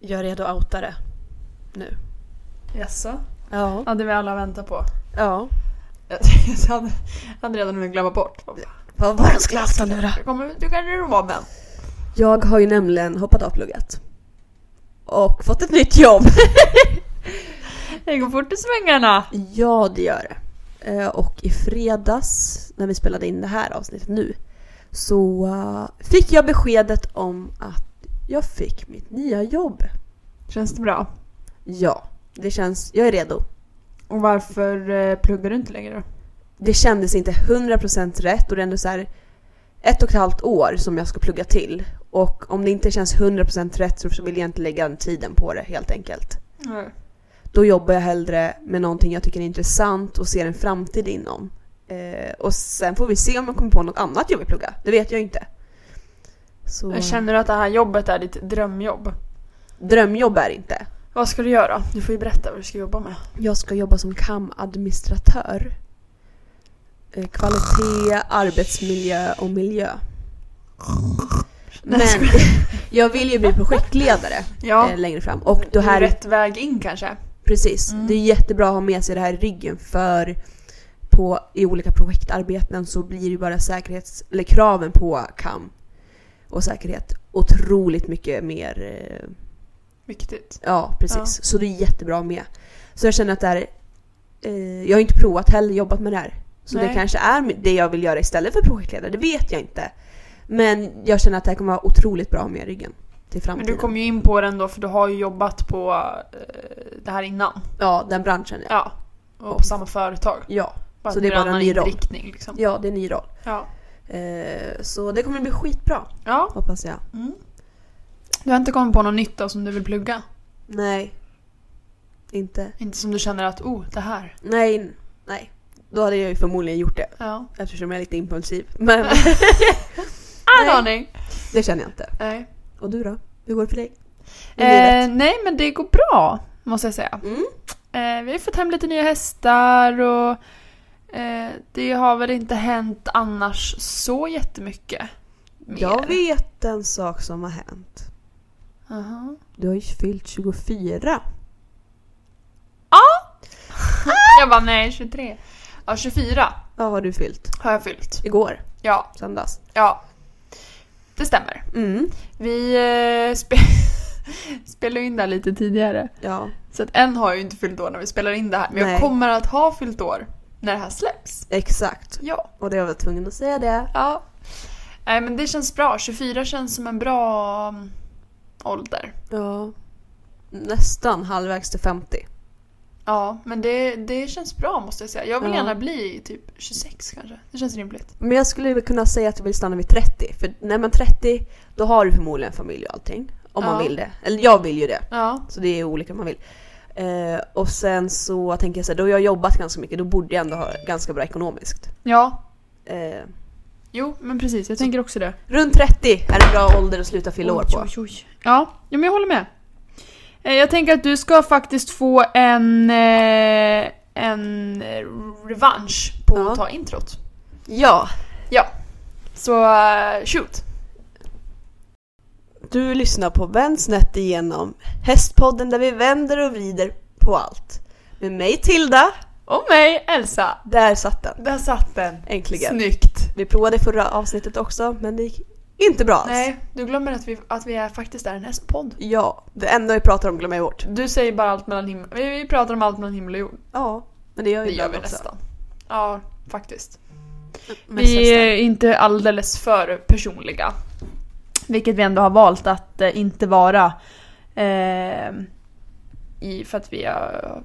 Jag är redo att outa det. Nu. Jaså? Ja. Ja, det vi alla väntar på. Ja. Jag hade, hade redan hunnit glömma bort. Vad var det skulle outa nu då? Jag kommer ut ur garderoben. Jag har ju nämligen hoppat av plugget. Och fått ett nytt jobb. Det går fort i svängarna. ja, det gör det. Eh, Och i fredags, när vi spelade in det här avsnittet nu, så eh, fick jag beskedet om att jag fick mitt nya jobb. Känns det bra? Ja, det känns, jag är redo. Och varför eh, pluggar du inte längre då? Det kändes inte 100% rätt och det är ändå så här ett och ett halvt år som jag ska plugga till. Och om det inte känns 100% rätt så vill jag inte lägga den tiden på det helt enkelt. Nej. Då jobbar jag hellre med någonting jag tycker är intressant och ser en framtid inom. Eh, och sen får vi se om jag kommer på något annat jag vill plugga. Det vet jag inte. Så Känner du att det här jobbet är ditt drömjobb? drömjobb är det inte. Vad ska du göra? Du får ju berätta vad du ska jobba med. Jag ska jobba som KAM-administratör. Eh, kvalitet, arbetsmiljö och miljö. Men jag vill ju bli projektledare Ja. eh, längre fram. Och det här är rätt väg in kanske? Precis. Mm. Det är jättebra att ha med sig det här i ryggen för på, i olika projektarbeten så blir ju bara säkerhets, eller kraven på KAM och säkerhet otroligt mycket mer, eh, Viktigt. ja precis. Ja. Så det är jättebra med. Så jag känner att det är, eh, jag har inte provat heller jobbat med det här. Så det Nej. kanske är det jag vill göra istället för projektledare, det vet jag inte. Men jag känner att det här kommer vara otroligt bra med ryggen till Men framtiden. du kom ju in på den då för du har ju jobbat på eh, det här innan. Ja, den branschen ja. Ja. Och på samma företag. Ja, Bara Så det är bara en ny roll. liksom. ja det är en ny roll. Ja. Eh, så det kommer bli skitbra, ja. hoppas jag. Mm. Du har inte kommit på någon nytta som du vill plugga? Nej. Inte. Inte som du känner att oh, det här. Nej, nej. Då hade jag ju förmodligen gjort det. Ja. Eftersom jag är lite impulsiv. Men En Nej. aning. det känner jag inte. Nej. Och du då? Hur går det för dig? Eh, nej men det går bra, måste jag säga. Mm. Eh, vi har fått hem lite nya hästar och eh, det har väl inte hänt annars så jättemycket. mer. Jag vet en sak som har hänt. Aha. Du har ju fyllt 24. Jag bara nej, 23. Ja, 24 Vad har du fyllt? har jag fyllt. Igår? Ja, Söndags? ja. Det stämmer. Mm. Vi eh, spe spelar in det här lite tidigare. Ja. Så att än har jag ju inte fyllt år när vi spelar in det här. Men Nej. jag kommer att ha fyllt år när det här släpps. Exakt. Ja. Och det var tvungen att säga det. Ja. Nej men det känns bra. 24 känns som en bra um, ålder. Ja. Nästan halvvägs till 50. Ja, men det, det känns bra måste jag säga. Jag vill Ja. gärna bli typ 26 kanske. Det känns rimligt. Men jag skulle kunna säga att jag vill stanna vid 30. För när man är 30, då har du förmodligen familj och allting. Om man Ja. vill det. Eller jag vill ju det. Ja. Så det är olika om man vill. Eh, och sen så tänker jag så här, då har jag jobbat ganska mycket, då borde jag ändå ha ganska bra ekonomiskt. Ja. Eh, Jo, men precis. Jag tänker också det. runt 30 är en bra ålder att sluta fylla år på. Oj, oj, oj. Ja, ja, men jag håller med. Eh, Jag tänker att du ska faktiskt få en, eh, en revansch på Ja. att ta introt. Ja, Ja. Så eh, shoot. Du lyssnar på Vänd snett igenom Hästpodden där vi vänder och vrider på allt. Med mig Tilda, Och mig, Elsa. där satt den. Där satt den. Äntligen. Snyggt. Vi provade förra avsnittet också, men det gick inte bra alls. Nej, du glömmer att vi, att vi är, faktiskt är en hästpodd. Ja, det enda vi pratar om glömmer jag bort. Du säger bara allt mellan himmel... Vi, pratar om allt mellan himmel och jord. Ja, men det gör Det gör vi också. nästan. Ja, faktiskt. Vi är inte alldeles för personliga. Vilket vi ändå har valt att eh, inte vara. Eh, i, för att vi har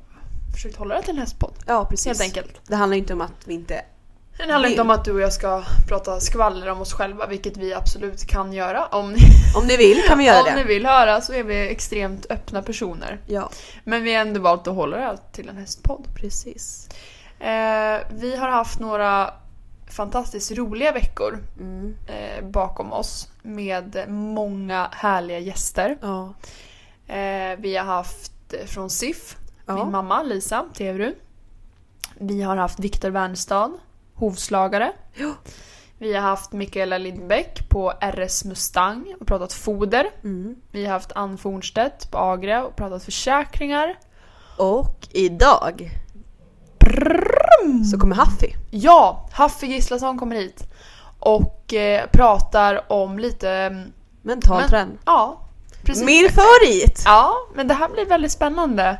försökt hålla det till en hästpodd. Ja, precis. Helt enkelt. Det handlar inte om att vi inte... Det handlar inte om att du och jag ska prata skvaller om oss själva, vilket vi absolut kan göra. Om ni, Om ni vill kan vi göra om ni det. vill höra så är vi extremt öppna personer. Ja, Men vi har ändå valt att hålla det till en hästpodd. precis. Eh, vi har haft några fantastiskt roliga veckor Mm. eh, bakom oss med många härliga gäster. Ja. Eh, vi har haft från SIF, Ja. min mamma Lisa Tevrud. Vi har haft Viktor Wernstad, hovslagare. Ja. Vi har haft Mikaela Lindbäck på RS Mustang och pratat foder. Mm. Vi har haft Ann Fornstedt på Agria och pratat försäkringar. Och idag så kommer Huffy. Ja, Haffi Gislason kommer hit och eh, pratar om lite... mm, Mental Men- träning. Ja, precis. Min favorit! Ja, men det här blir väldigt spännande.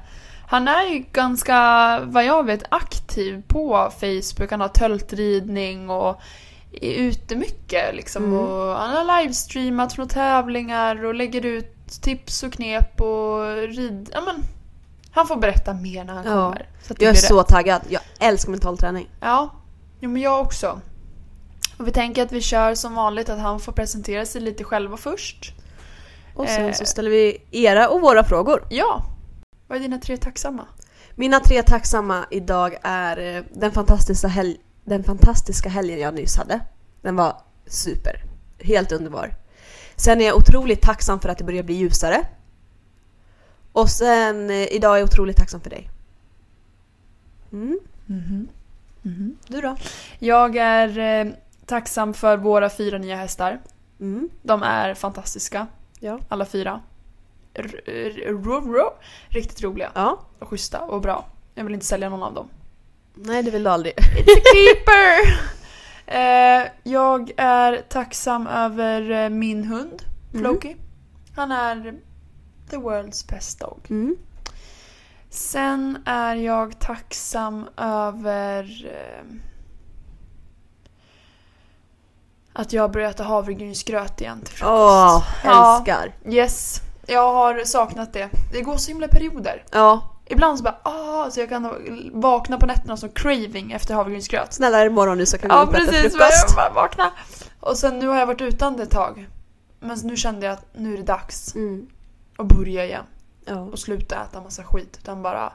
Han är ju ganska, vad jag vet, aktiv på Facebook. Han har töltridning och är ute mycket liksom. Mm. Och han har livestreamat från tävlingar och lägger ut tips och knep och rid... Ja men, han får berätta mer när han Ja. kommer. Så Jag är blir så rätt. taggad. Jag älskar mental träning. Ja, jo, men jag också. Och vi tänker att vi kör som vanligt att han får presentera sig lite själva först. Och sen Eh. så ställer vi era och våra frågor. Ja. Vad är dina tre tacksamma? Mina tre tacksamma idag är eh, den fantastiska, helg- den fantastiska helgen jag nyss hade. Den var super. Helt underbar. Sen är jag otroligt tacksam för att det börjar bli ljusare. Och sen eh, idag är jag otroligt tacksam för dig. Mm. Du då? Jag är eh, tacksam för våra fyra nya hästar. Mm. De är fantastiska. Ja. Alla fyra. R- r- ro- Riktigt roliga Ja. och schyssta och bra. Jag vill inte sälja någon av dem. Nej, det vill du aldrig. It's a keeper! eh, jag är tacksam över eh, min hund, Floki. Han är the world's best dog. Mm. Sen är jag tacksam över eh, att jag har börjat äta havregrynsgröt igen till frukost. Åh, Ja. älskar. Yes, jag har saknat det. Det går så himla perioder. Ja, Ibland så bara ah, så jag kan vakna på nätterna som craving efter havregrynsgröt. snälla är det morgon nu så kan vi Ja upp och äta precis, frukost. bara, bara vakna. Och sen nu har jag varit utan det ett tag. Men nu kände jag att nu är det dags Mm. Att börja igen. Ja. Och sluta äta massa skit. Utan bara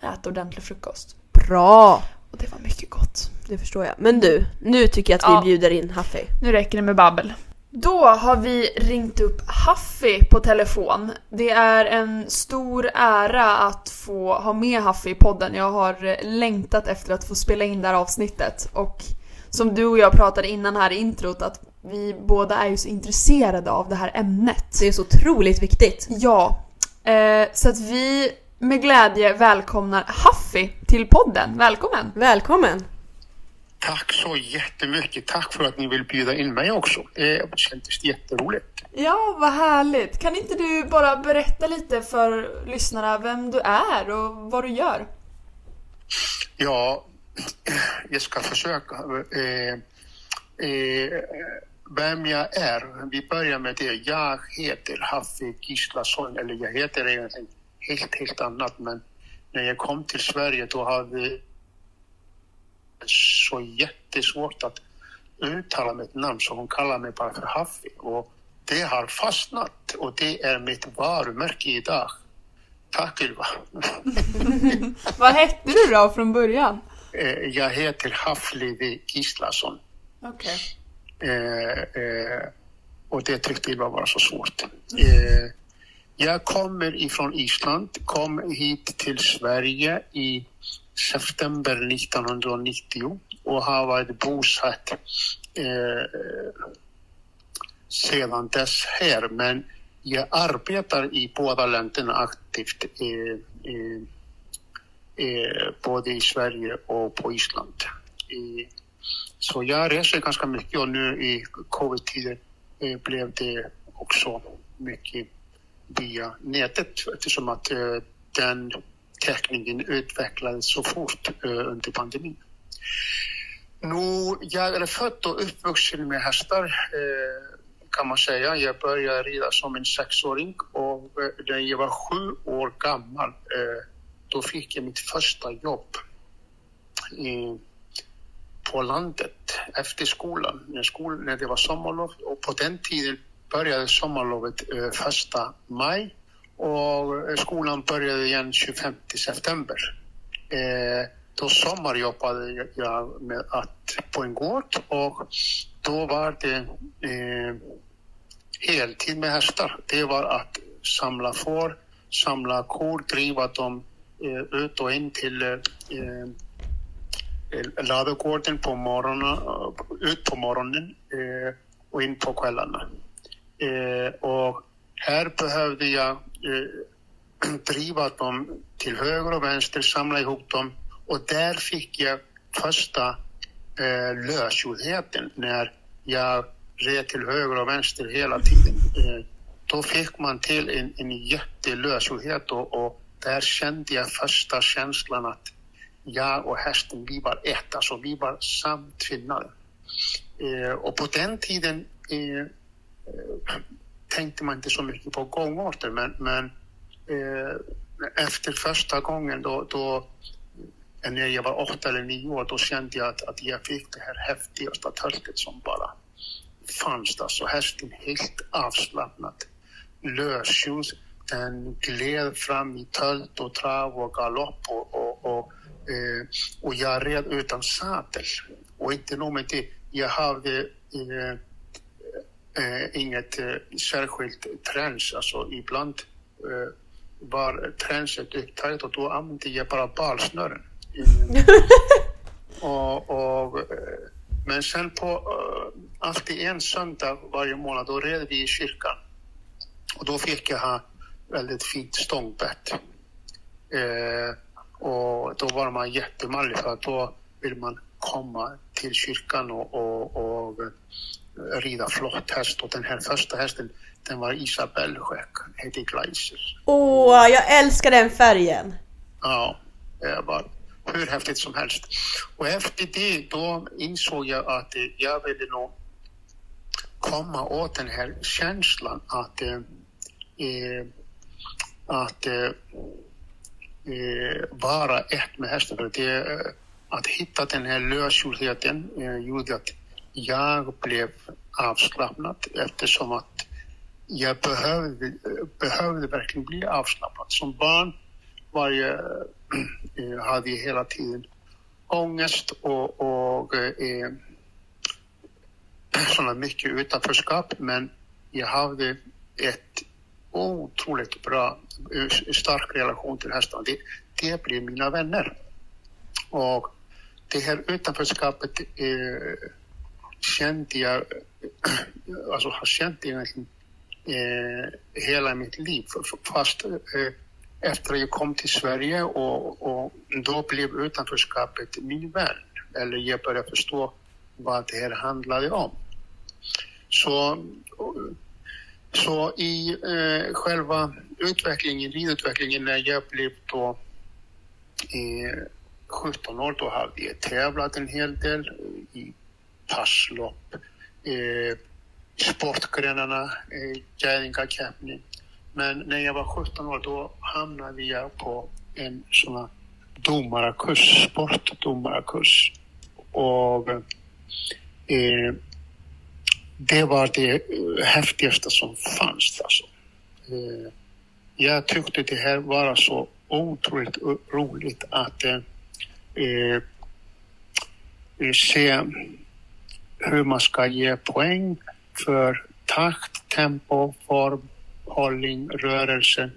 äta ordentlig frukost. Bra! Och det var mycket gott. Det förstår jag. Men du, nu tycker jag att vi Ja. bjuder in Huffy. Nu räcker det med babbel. Då har vi ringt upp Huffy på telefon. Det är en stor ära att få ha med Huffy i podden. Jag har eh, längtat efter att få spela in det här avsnittet. Och som du och jag pratade innan här i introt att vi båda är ju så intresserade av det här ämnet. Det är så otroligt viktigt. Ja, eh, så att vi med glädje välkomnar Huffy till podden. Välkommen! Välkommen! Tack så jättemycket. Tack för att ni vill bjuda in mig också. Det kändes jätteroligt. Ja, vad härligt. Kan inte du bara berätta lite för lyssnarna vem du är och vad du gör? Ja, jag ska försöka. Eh, eh, vem jag är. Vi börjar med det. Jag heter Hafi Gislason, eller jag heter egentligen helt, helt annat, men när jag kom till Sverige då hade jag så jättesvårt att uttala mitt namn så hon kallar mig bara för Hafi. Och det har fastnat och det är mitt varumärke idag. Tack Ylva. Vad hette du då från början? Eh, Jag heter Haflivi Gislason. Okej. Eh, eh, och det tyckte Ylva var så svårt. Eh, jag kommer ifrån Island, kom hit till Sverige i september 1990 och har varit bosatt sedan dess här. Men jag arbetar i båda länderna aktivt, eh, eh, eh, både i Sverige och på Island. Eh, så jag reser ganska mycket och nu i covid-tider eh, blev det också mycket via nätet eftersom att eh, den täckningen utvecklades så fort eh, under pandemin. Nu, jag är född och uppvuxen med hästar eh, kan man säga. Jag började rida som en sexåring och när jag var sju år gammal eh, då fick jag mitt första jobb. i, på landet efter skolan, när, skol, när det var sommarlov. Och på den tiden började sommarlovet eh, första maj och eh, skolan började igen 25 september. Eh, då sommarjobbade jag med att, på en gård och då var det eh, heltid med hästar. Det var att samla får, samla kor, driva dem Eh, ut och in till eh, eh ladugården på morgonen, eh, ut på morgonen eh, och in på kvällarna. Eh, och här behövde jag eh, driva dem till höger och vänster, samla ihop dem och där fick jag första eh, lösgjordheten när jag red till höger och vänster hela tiden. Eh, då fick man till en, en jättelösgjordhet och, och där kände jag första känslan att jag och hästen, vi var ett, alltså vi var samtvinnade. Eh, och på den tiden eh, eh, tänkte man inte så mycket på gångarter men, men eh, efter första gången då, då eh, när jag var åtta eller nio år, då kände jag att, att jag fick det här häftigaste töltet som bara fanns där. Så hästen helt avslappnad, lösljus, den gled fram i tölt och trav och galopp och, och, och, eh, och jag red utan sadel. Och inte nog med det, jag hade eh, eh, inget eh, särskilt träns, alltså ibland eh, var tränset upptaget och då använde jag bara balsnören. och, och, eh, men sen på alltid en söndag varje månad, då red vi i kyrkan. Och då fick jag ha väldigt fint stångbett. Eh, och då var man jättemallig för att då vill man komma till kyrkan och, och, och rida flott häst. Och den här första hästen, den var Isabellskäck, hette Gleiser. Åh, jag älskar den färgen! Ja, det var hur häftigt som helst. Och efter det då insåg jag att jag ville nog komma åt den här känslan att, eh, att eh, eh, vara ett med hästen. Det, eh, att hitta den här lösgjordheten eh, gjorde att jag blev avslappnad eftersom att jag behövde, behövde verkligen bli avslappnad. Som barn var jag, eh, hade jag hela tiden ångest och, och eh, sådana mycket utanförskap men jag hade ett otroligt bra, stark relation till hästarna. Det, det blir mina vänner. Och det här utanförskapet eh, kände jag, alltså har känt egentligen eh, hela mitt liv. Fast eh, efter jag kom till Sverige och, och då blev utanförskapet min vän. Eller jag började förstå vad det här handlade om. Så, så i eh, själva utvecklingen, ridutvecklingen när jag blev då eh, 17 år, då hade jag tävlat en hel del i passlopp, eh, sportgrenarna, eh, Gäringakäppning. Men när jag var 17 år då hamnade jag på en sån här domarkurs, sportdomarkurs. Och eh, det var det häftigaste som fanns. Alltså. Eh, jag tyckte det här var så otroligt roligt att eh, eh, eh, se hur man ska ge poäng för takt, tempo, form, hållning, rörelse.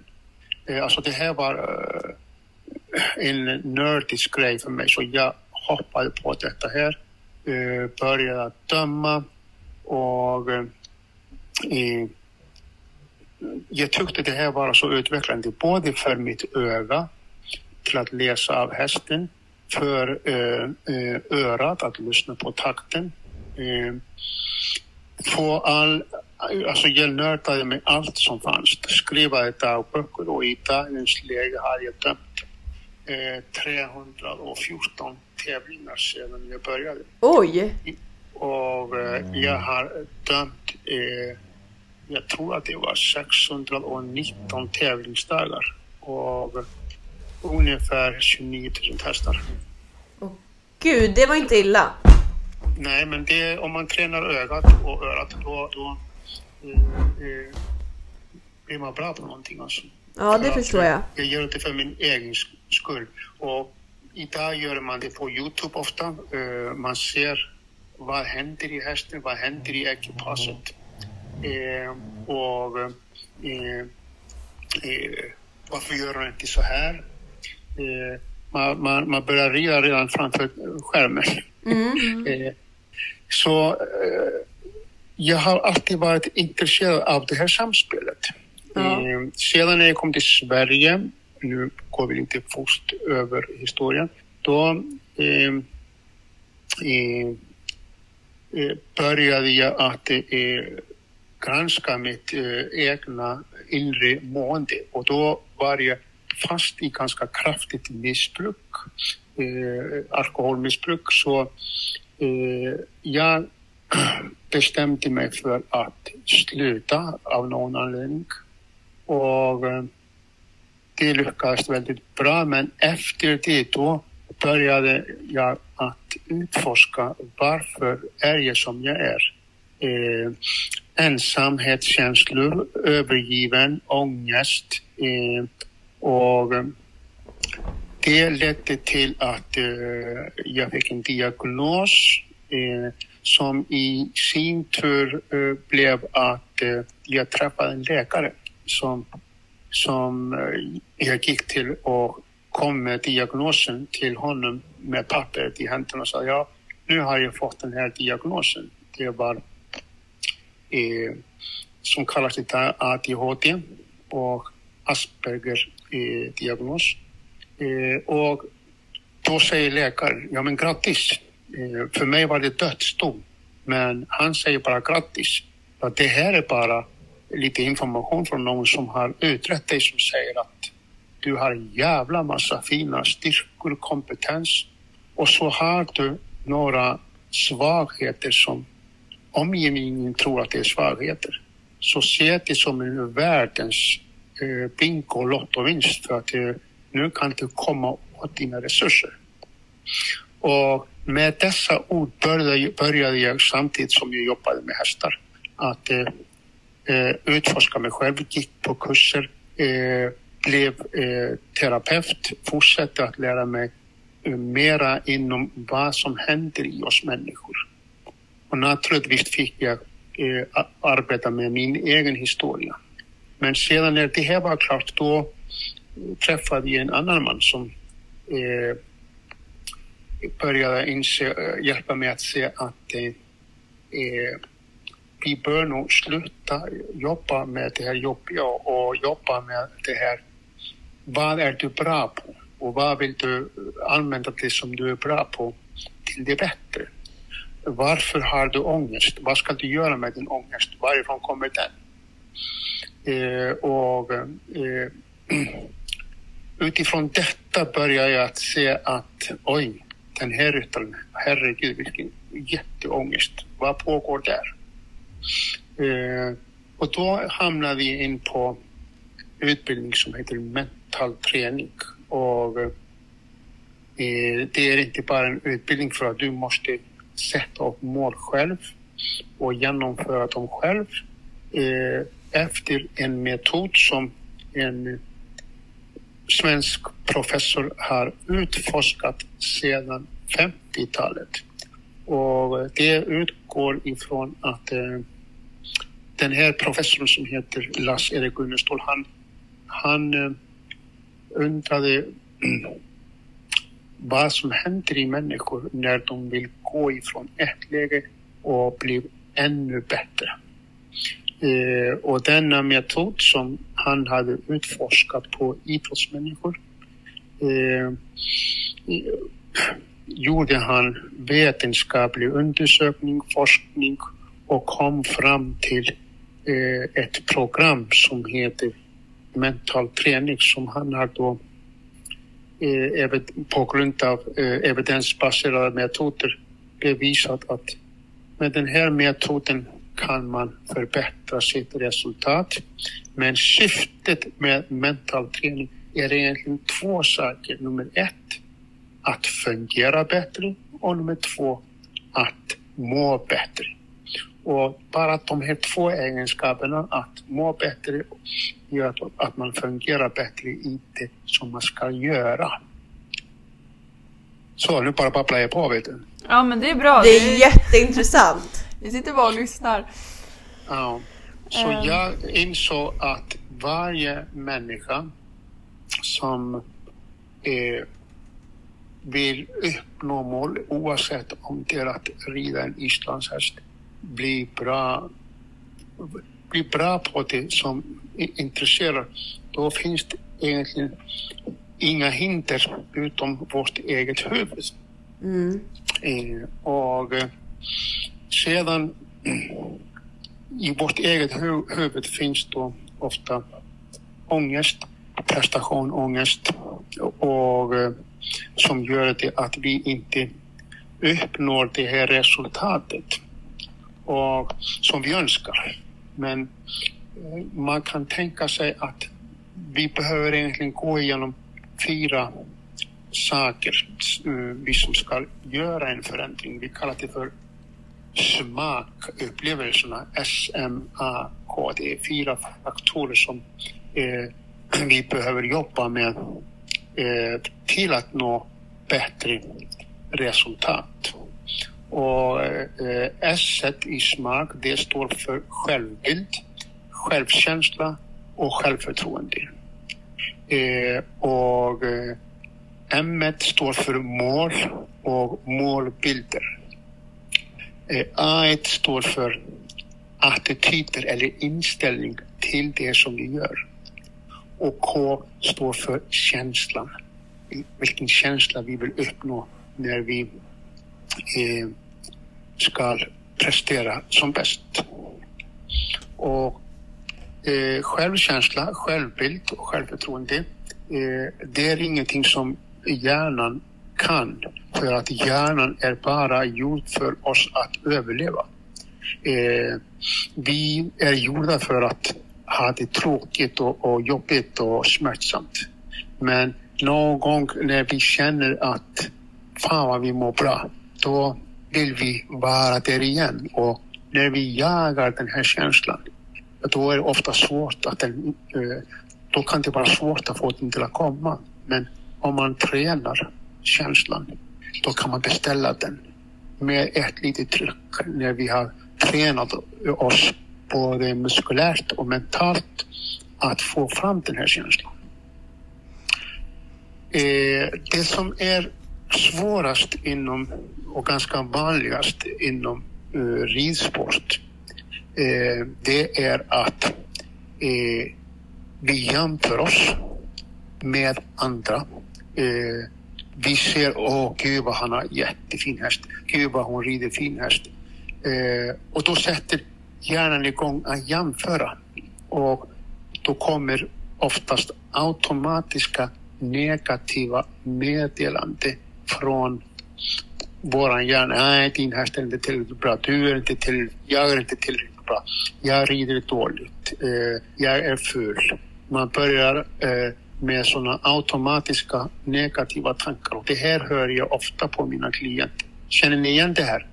Eh, alltså det här var eh, en nördisk grej för mig så jag hoppade på detta här, eh, började döma och eh, jag tyckte det här var så utvecklande både för mitt öga till att läsa av hästen, för eh, eh örat att lyssna på takten. Eh, få all, alltså jag nördade med allt som fanns. Skriva dagböcker och i dagens läge har jag dömt eh, 314 tävlingar sedan jag började. Oj! Och eh, jag har dömt, eh, jag tror att det var 619 tävlingsdagar och ungefär 29 000 hästar. Oh, Gud, det var inte illa. Nej, men det, om man tränar ögat och örat då, då eh, eh, blir man bra på någonting. Alltså. Ja, det förstår jag. Jag gör det för min egen skull. Och idag gör man det på Youtube ofta. Uh, man ser vad händer i hästen, vad händer i ekipaget. Eh, och eh, eh, varför gör han inte så här? Eh, man, man, man börjar rida redan framför skärmen. Eh, så eh, jag har alltid varit intresserad av det här samspelet. Eh, sedan när jag kom till Sverige, nu går vi lite först över historien, då eh, eh, eh, Eh, började jag att eh, granska mitt eh, egna inre mående. Och då var jag fast i ganska kraftigt missbruk, alkoholmissbruk, så jag bestämde mig för att sluta av någon anledning. Och det lyckades väldigt bra, men efter det då började jag utforska varför är jag som jag är. Eh, ensamhetskänslor, övergiven, ångest eh, och det ledde till att eh, jag fick en diagnos eh, som i sin tur eh, blev att eh, jag träffade en läkare som, som eh, jag gick till och kom med diagnosen till honom med pappret i händerna och sa ja, nu har jag fått den här diagnosen. Det var eh, som kallas ADHD och Asperger eh, diagnos. Eh, och då säger läkaren, ja men grattis. Eh, för mig var det dödsdom. Men han säger bara grattis. Det här är bara lite information från någon som har utrett dig som säger att du har en jävla massa fina styrkor, kompetens och så har du några svagheter som omgivningen tror att det är svagheter. Så se det som en världens eh, bingo lottovinst för att eh, nu kan du komma åt dina resurser. Och med dessa ord började, började jag samtidigt som jag jobbade med hästar att eh, eh, utforska mig själv, gick på kurser, eh, blev eh, terapeut, fortsatte att lära mig eh, mera inom vad som händer i oss människor. Och naturligtvis fick jag eh, arbeta med min egen historia. Men sedan när det här var klart då eh, träffade jag en annan man som eh, började inse, eh, hjälpa mig att se att eh, vi bör nog sluta jobba med det här jobbiga och jobba med det här. Vad är du bra på? Och vad vill du använda det som du är bra på till det bättre? Varför har du ångest? Vad ska du göra med din ångest? Varifrån kommer den? Eh, och eh, utifrån detta börjar jag att se att oj, den här ryttaren, herregud vilken jätteångest. Vad pågår där? Eh, och då hamnar vi in på utbildning som heter mental träning. Och eh, det är inte bara en utbildning för att du måste sätta upp mål själv och genomföra dem själv eh, efter en metod som en svensk professor har utforskat sedan 50-talet. Och det utgår ifrån att eh, den här professorn som heter Lars-Erik Gunnestål, han, han eh, undrade vad som händer i människor när de vill gå ifrån ett läge och bli ännu bättre. Eh, och denna metod som han hade utforskat på idrottsmänniskor eh, gjorde han vetenskaplig undersökning, forskning och kom fram till eh, ett program som heter mental träning som han har då eh, på grund av eh, evidensbaserade metoder bevisat att med den här metoden kan man förbättra sitt resultat. Men syftet med mental träning är egentligen två saker. Nummer ett, att fungera bättre och nummer två, att må bättre. Och bara de här två egenskaperna, att må bättre, gör att, man fungerar bättre i det som man ska göra. Så, nu bara babblar jag på, vet du. Ja men det är bra. Det är jätteintressant. Vi sitter bara och lyssnar. Ja. Så Eh. jag insåg att varje människa som eh, vill uppnå mål oavsett om det är att rida en islandshäst, bli bra, bli bra på det som intresserar, då finns det egentligen inga hinder utom vårt eget huvud. Mm. Eh, och eh, sedan i vårt eget hu huvud finns då ofta ångest, prestationångest och eh, som gör det att vi inte uppnår det här resultatet och, som vi önskar. Men eh, man kan tänka sig att vi behöver egentligen gå igenom fyra saker eh, vi som ska göra en förändring. Vi kallar det för smakupplevelserna, SMAK. Det är fyra faktorer som eh, vi behöver jobba med eh, till att nå bättre resultat. Och eh, S i smak, det står för självbild, självkänsla och självförtroende. Eh, och eh, M står för mål och målbilder. Eh, A står för attityder eller inställning till det som vi gör. Och K står för känslan. Vilken känsla vi vill uppnå när vi eh, ska prestera som bäst. Och eh, självkänsla, självbild och självförtroende, eh, det är ingenting som hjärnan kan. För att hjärnan är bara gjord för oss att överleva. Eh, vi är gjorda för att ha det tråkigt och, och jobbigt och smärtsamt. Men någon gång när vi känner att fan vad vi mår bra, då vill vi vara där igen. Och när vi jagar den här känslan, då är det ofta svårt att den, eh, då kan det vara svårt att få den till att komma. Men om man tränar känslan, då kan man beställa den med ett litet tryck när vi har tränat oss både muskulärt och mentalt att få fram den här känslan. Eh, det som är svårast inom och ganska vanligast inom uh, ridsport eh, det är att eh, vi jämför oss med andra. Eh, vi ser, åh gud vad han har jättefin häst. Gud vad hon rider fin häst. Eh, och då sätter hjärnan igång att jämföra. Och då kommer oftast automatiska negativa meddelanden från våran hjärna. Nej, din häst är inte tillräckligt bra. Du är inte tillräckligt, jag är inte tillräckligt bra. Jag rider dåligt. Eh, jag är ful. Man börjar eh, med sådana automatiska negativa tankar och det här hör jag ofta på mina klienter. Känner ni igen det här?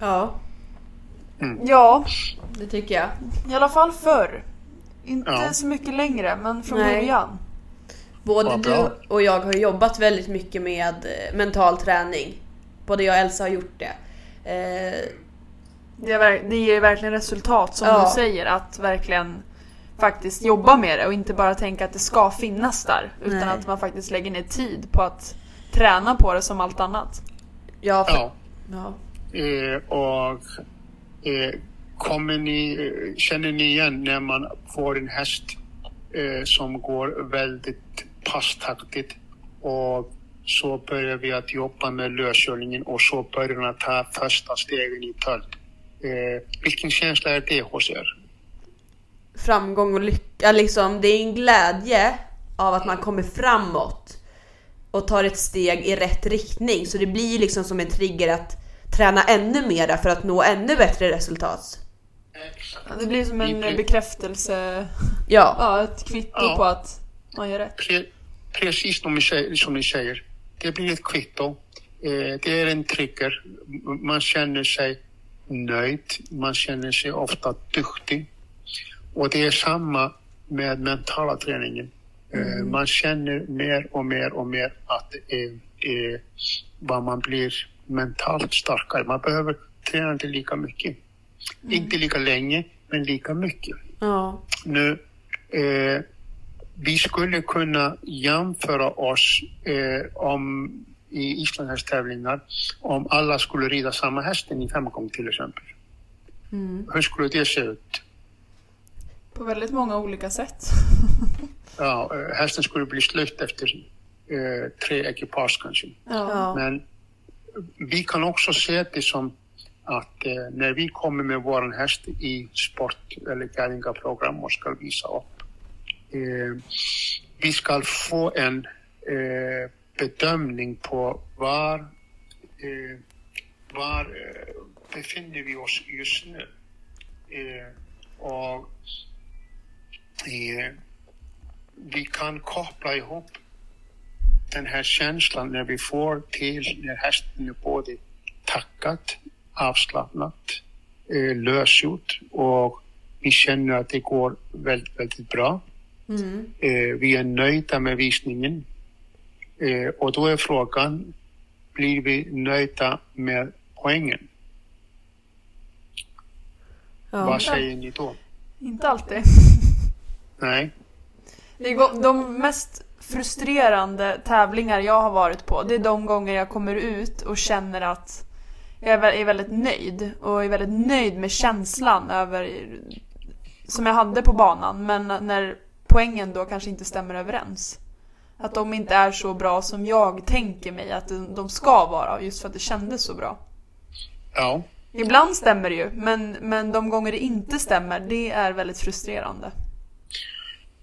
Ja, Ja, det tycker jag. i alla fall förr. Inte Ja. så mycket längre, men från Nej. början. Både du och jag har jobbat väldigt mycket med eh, mental träning. Både jag och Elsa har gjort det. Eh, Det, det ger verkligen resultat som Ja. du säger, att verkligen faktiskt jobba med det och inte bara tänka att det ska finnas där. Utan Nej. att man faktiskt lägger ner tid på att träna på det som allt annat. ja, för, Ja. ja. Eh, och eh, kommer ni, känner ni igen när man får en häst eh, som går väldigt passtaktigt och så börjar vi att jobba med löskörningen och så börjar man ta första stegen i tölt. Eh, vilken känsla är det hos er? Framgång och lycka, liksom, det är en glädje av att man kommer framåt och tar ett steg i rätt riktning. Så det blir liksom som en trigger att träna ännu mera för att nå ännu bättre resultat. Ja, Det blir som en bekräftelse, Ja, ja, ett kvitto Ja. på att man gör rätt. Pre, precis som ni, säger, som ni säger, det blir ett kvitto. Eh, det är en trigger. Man känner sig nöjd. Man känner sig ofta duktig. Och det är samma med mentala träningen. Eh, man känner mer och mer och mer att eh, vad man blir mentalt starkare. Man behöver träna inte lika mycket. Inte lika länge, men lika mycket. ja, Nu, eh, vi skulle kunna jämföra oss eh, om i islandshästtävlingar om alla skulle rida samma hästen i femgång till exempel. Hur skulle det se ut? På väldigt många olika sätt. Ja, eh, hästen skulle bli slut efter eh, tre ekipage kanske. Ja. Men vi kan också se det som att eh, när vi kommer med vår häst i sport eller guidingprogram och ska visa upp. Eh, vi ska få en eh, bedömning på var, eh, var eh, befinner vi oss just nu. Eh, och eh, vi kan koppla ihop den här känslan när vi får till när hästen är både tackat, avslappnat, eh, lösgjort och vi känner att det går väldigt, väldigt bra. Eh, vi är nöjda med visningen. Eh, och då är frågan, blir vi nöjda med poängen? Ja. Vad säger ni då? Inte alltid. Nej? Det går, de mest frustrerande tävlingar jag har varit på, det är de gånger jag kommer ut och känner att jag är väldigt nöjd och är väldigt nöjd med känslan över som jag hade på banan men när poängen då kanske inte stämmer överens. Att de inte är så bra som jag tänker mig att de ska vara just för att det kändes så bra. Ja. Ibland stämmer det ju men, men de gånger det inte stämmer det är väldigt frustrerande.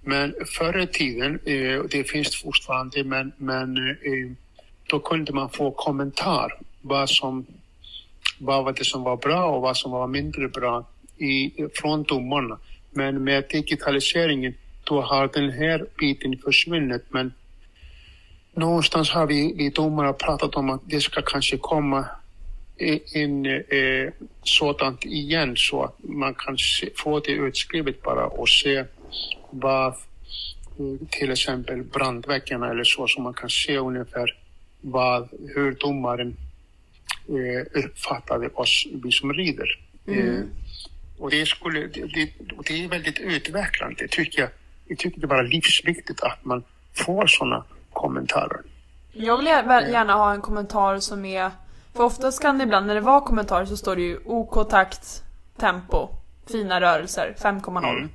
Men förr i tiden, eh, det finns fortfarande, men, men eh, då kunde man få kommentar vad, som, vad var det som var bra och vad som var mindre bra i, från domarna. Men med digitaliseringen då har den här biten försvunnit. Men någonstans har vi, vi domare pratat om att det ska kanske komma in eh, sådant igen så att man kan se, få det utskrivet bara och se vad eh, till exempel brandväggarna eller så, så man kan se ungefär vad, hur domaren eh, uppfattade oss, vi som rider. Eh, och det, skulle, det, det är väldigt utvecklande, tycker jag. Jag tycker det är bara livsviktigt att man får sådana kommentarer. Jag vill gär- gärna ha en kommentar som är... För oftast kan det ibland, när det var kommentarer så står det ju OK takt, tempo, fina rörelser, 5,0. Mm.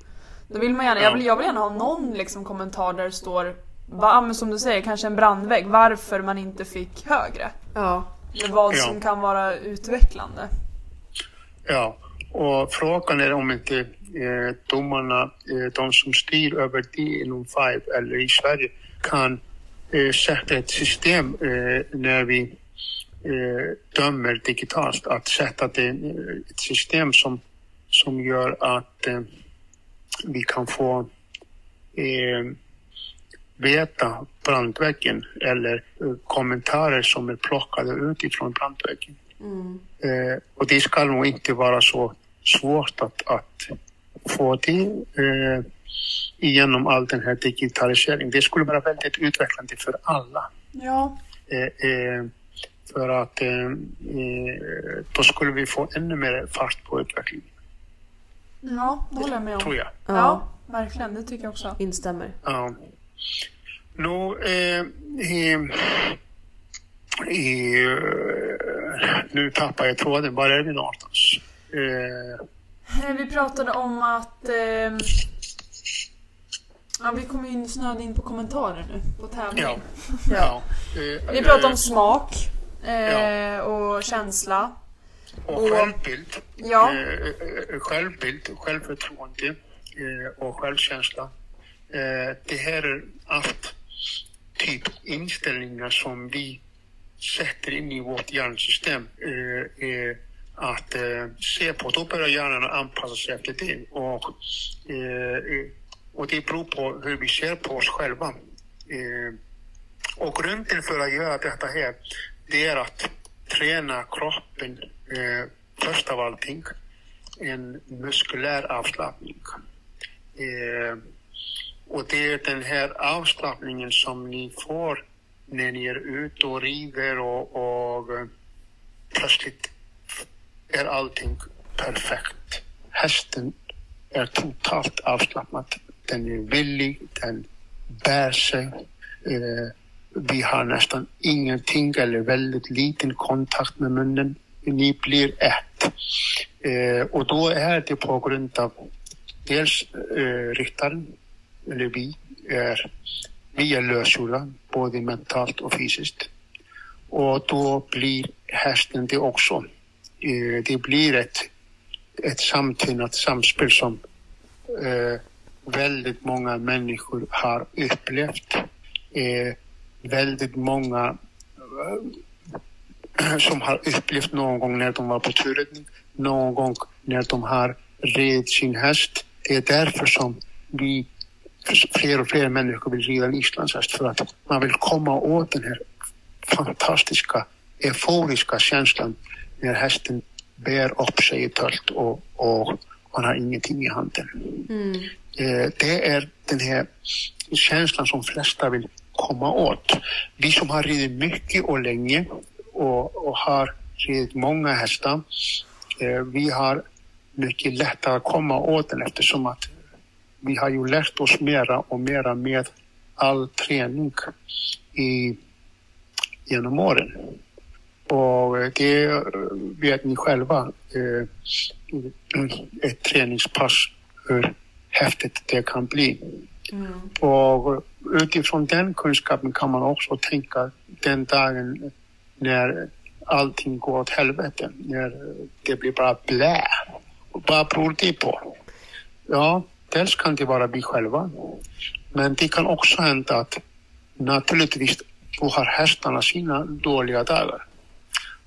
Då vill man gärna, jag vill, jag vill gärna ha någon liksom kommentar där det står, va, men som du säger, kanske en brandvägg, varför man inte fick högre. Ja. Eller vad Ja. som kan vara utvecklande. Ja, och frågan är om inte eh, domarna, eh, de som styr över det inom Five eller i Sverige, kan eh, sätta ett system eh, när vi eh, dömer digitalt, att sätta det, eh, ett system som, som gör att vi kan få veta brandväggen eller kommentarer som är plockade utifrån brandväggen. Eh, och det ska nog inte vara så svårt att, att få det eh, igenom all den här digitaliseringen. Det skulle vara väldigt utvecklande för alla. Ja. Eh, eh, för att eh, eh, då skulle vi få ännu mer fart på utvecklingen, Ja, det håller jag med om. tror jag. Ja, Ja. verkligen. Det tycker jag också. Instämmer. Ja. Eh, i, eh, nu tappar jag tråden. Var är vi någonstans? Eh, Eh, Vi pratade om att... ehm, ja, vi kommer in snöade in på kommentarer nu, på tävling. ja. ja. Eh, Vi pratade om eh, smak eh, och känsla. Och självbild. Ja. Eh, eh, självbild, självförtroende eh, och självkänsla. Eh, det här är allt typ inställningar som vi sätter in i vårt hjärnsystem. Att eh, se på, då börjar hjärnan anpassa sig efter det. Och, eh, och det beror på hur vi ser på oss själva. Eh, och grunden för att göra detta här, det är att träna kroppen eh, först av allting. En muskulär avslappning. Eh, och det är den här avslappningen som ni får när ni är ute och rider och, och eh, plötsligt är allting perfekt. Hästen är totalt avslappnad. Den är villig, den bär sig. Eh, vi har nästan ingenting eller väldigt liten kontakt med munnen. Ni blir ett. Eh, och då är det på grund av dels eh, ryttaren, eller vi, är, vi är lösgjorda både mentalt och fysiskt. Och då blir hästen det också. Eh, det blir ett, ett samtvinnat samspel som eh, väldigt många människor har upplevt. Eh, väldigt många eh, som har upplevt någon gång när de var på turräddning, någon gång när de har ridit sin häst. Det är därför som vi, fler och fler människor vill rida en islandshäst för att man vill komma åt den här fantastiska, euforiska känslan när hästen bär upp sig i tölt och, och man har ingenting i handen. Mm. Eh, det är den här känslan som flesta vill komma åt. Vi som har ridit mycket och länge och, och har ridit många hästar, eh, vi har mycket lättare att komma åt den eftersom att vi har ju lärt oss mera och mera med all träning i, genom åren. Och det vet ni själva, eh, ett träningspass, hur häftigt det kan bli. Mm. Och utifrån den kunskapen kan man också tänka den dagen när allting går åt helvete, när det blir bara blä. Vad beror det på? Ja, dels kan det vara vi själva, men det kan också hända att naturligtvis då har hästarna sina dåliga dagar.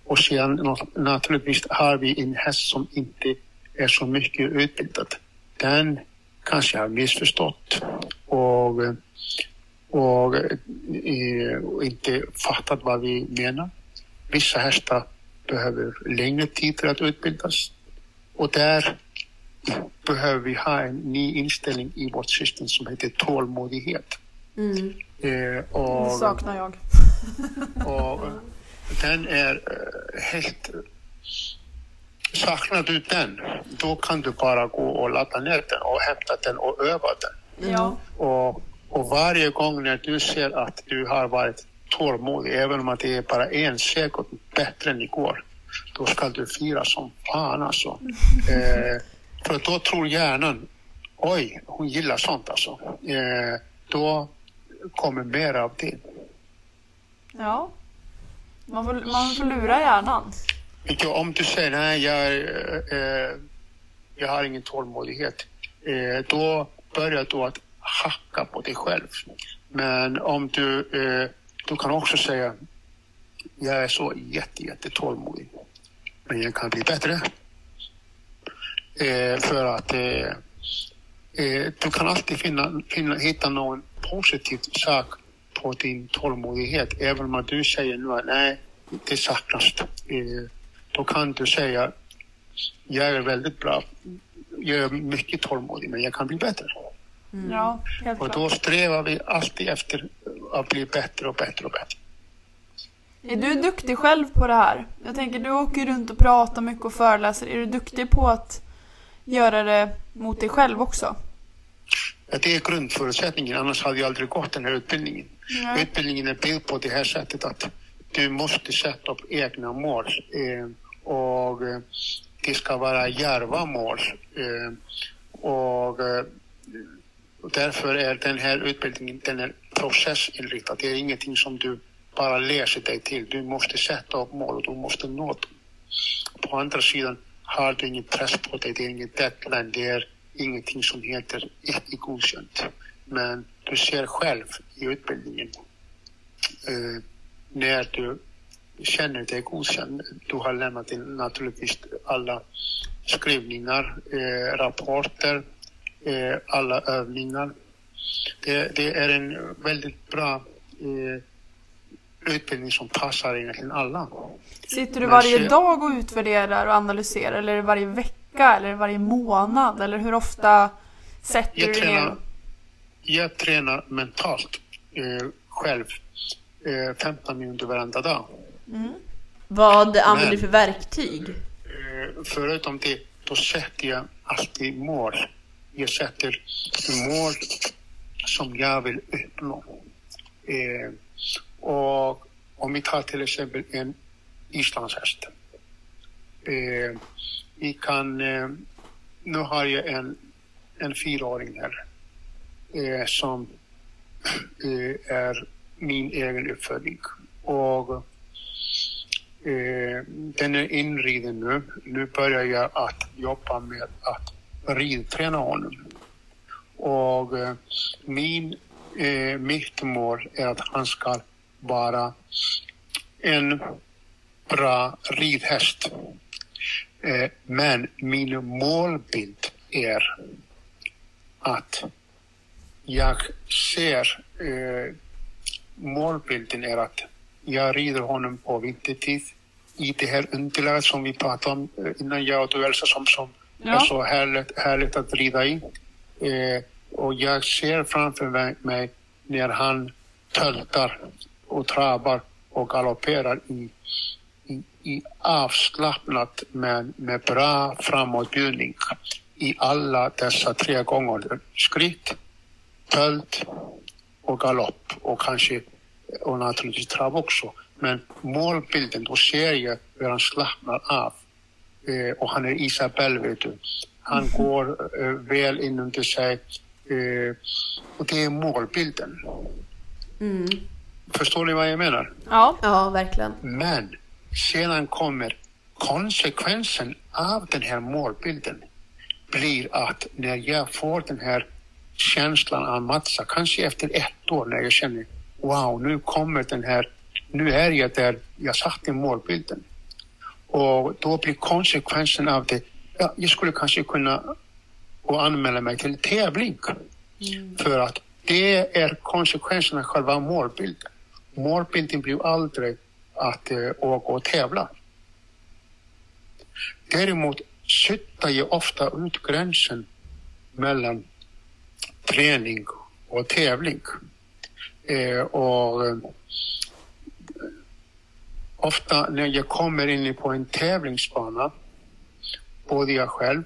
Och sen naturligtvis har vi en häst som inte är så mycket utbildad. Den kanske har missförstått och, och, eh, och inte fattat vad vi menar. Vissa hästar behöver längre tid för att utbildas och där behöver vi ha en ny inställning i vårt system som heter tålmodighet. Mm. Eh, och, Det saknar jag. och den är eh, helt... Saknar du den, då kan du bara gå och ladda ner den och hämta den och öva den. Ja. Och, och varje gång när du ser att du har varit tålmodig, även om att det är bara en sekund bättre än igår, då ska du fira som fan alltså. Eh, för då tror hjärnan, oj, hon gillar sånt alltså. Eh, då kommer mer av det. Ja. Man får, man får lura hjärnan. Ja, om du säger nej, jag, eh, jag har ingen tålmodighet, eh, då börjar du att hacka på dig själv. Men om du, eh, du kan också säga, jag är så jätte, jätte tålmodig, men jag kan bli bättre. Eh, för att eh, eh, du kan alltid finna, finna, hitta någon positiv sak på din tålmodighet, även om du säger nu att nej, det saknas. Eh, då kan du säga, jag är väldigt bra, jag är mycket tålmodig, men jag kan bli bättre. Ja, helt Och då strävar vi alltid efter att bli bättre och bättre och bättre. Är du duktig själv på det här? Jag tänker, du åker runt och pratar mycket och föreläser. Är du duktig på att göra det mot dig själv också? Det är grundförutsättningen, annars hade jag aldrig gått den här utbildningen. Nej. Utbildningen är byggd på det här sättet att du måste sätta upp egna mål eh, och eh, det ska vara djärva mål. Eh, och, eh, och därför är den här utbildningen den är processinriktad. Det är ingenting som du bara läser dig till. Du måste sätta upp mål och du måste nå dem. På andra sidan har du ingen press på dig, det är ingen deadline, det är ingenting som heter icke godkänt. Men du ser själv i utbildningen eh, när du känner dig godkänd. Du har lämnat in naturligtvis alla skrivningar, eh, rapporter, eh, alla övningar. Det, det är en väldigt bra eh, utbildning som passar egentligen alla. Sitter du varje dag och utvärderar och analyserar? Eller är det varje vecka? Eller är det varje månad? Eller hur ofta sätter Jag du tränar, ner? jag tränar mentalt eh, själv eh, 15 minuter varenda dag. Vad använder du Men- för verktyg? Eh, förutom det, då sätter jag alltid mål. Jag sätter mål som jag vill uppnå. Eh, Och om vi tar till exempel en islandshäst. Eh, vi kan, eh, nu har jag en, en fyraåring här eh, som eh, är min egen uppfödning. Och eh, den är inriden nu. Nu börjar jag att jobba med att ridträna honom. Och eh, min, eh, mitt mål är att han ska vara en bra ridhäst. Eh, men min målbild är att jag ser eh, målbilden är att jag rider honom på vintertid i det här underlaget som vi pratade om eh, innan jag och du Elsa som, som Ja. är så härligt, härligt att rida i. Eh, och jag ser framför mig, mig när han töltar och travar och galopperar i, i, avslappnat men med bra framåtbjudning i alla dessa tre gånger. Skritt, tölt och galopp och kanske och naturligtvis trav också. Men målbilden, då ser jag hur han slappnar av. Eh, och han är Isabelle, vet du. Han går eh, väl inunder sig. Eh, och det är målbilden. Mm. Förstår ni vad jag menar? Ja. Ja, verkligen. Men sedan kommer konsekvensen av den här målbilden blir att när jag får den här känslan av matcha, kanske efter ett år när jag känner wow, nu kommer den här, nu är jag där jag satte målbilden. Och då blir konsekvensen av det, ja, jag skulle kanske kunna och anmäla mig till tävling. För att det är konsekvensen av själva målbilden. Målbilden blir aldrig att eh, åka och tävla. Däremot suddar jag ofta ut gränsen mellan träning och tävling. Eh, och eh, ofta när jag kommer in på en tävlingsbana, både jag själv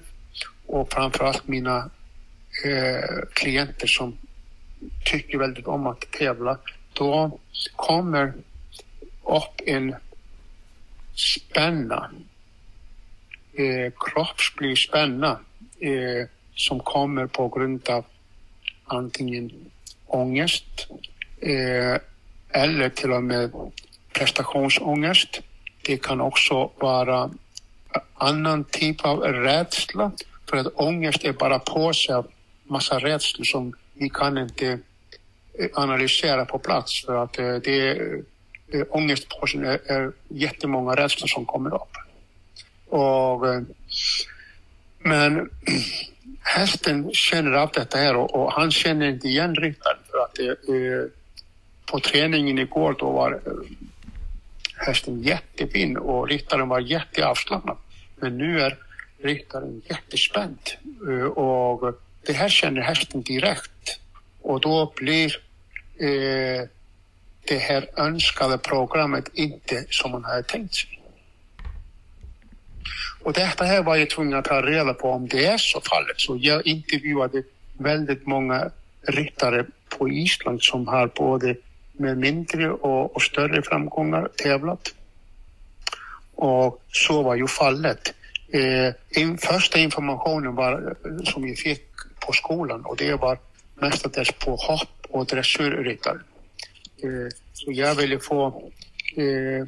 och framförallt mina eh, klienter som tycker väldigt om att tävla, då kommer upp en spänna, eh, kroppslig spänna eh, som kommer på grund av antingen ångest eh, eller till och med prestationsångest. Det kan också vara annan typ av rädsla för att ångest är bara på sig av massa rädslor som vi kan inte eh, analysera på plats för att eh, det är, eh, ångestpåsen är, är jättemånga rädslor som kommer upp. Och, eh, men hästen känner av detta här och, och han känner inte igen ryttaren för att eh, på träningen igår då var eh, hästen jättefin och ryttaren var jätteavslappnad. Men nu är ryttaren jättespänd eh, och det här känner hästen direkt och då blir eh, det här önskade programmet inte som man hade tänkt sig. Och detta här var jag tvungen att ta reda på om det är så fallet. Så jag intervjuade väldigt många ryttare på Island som har både med mindre och, och större framgångar tävlat. Och så var ju fallet. Eh, in, första informationen var, eh, som jag fick på skolan och det var mestadels på hopp och dressyrryttare. Eh, så jag ville få eh,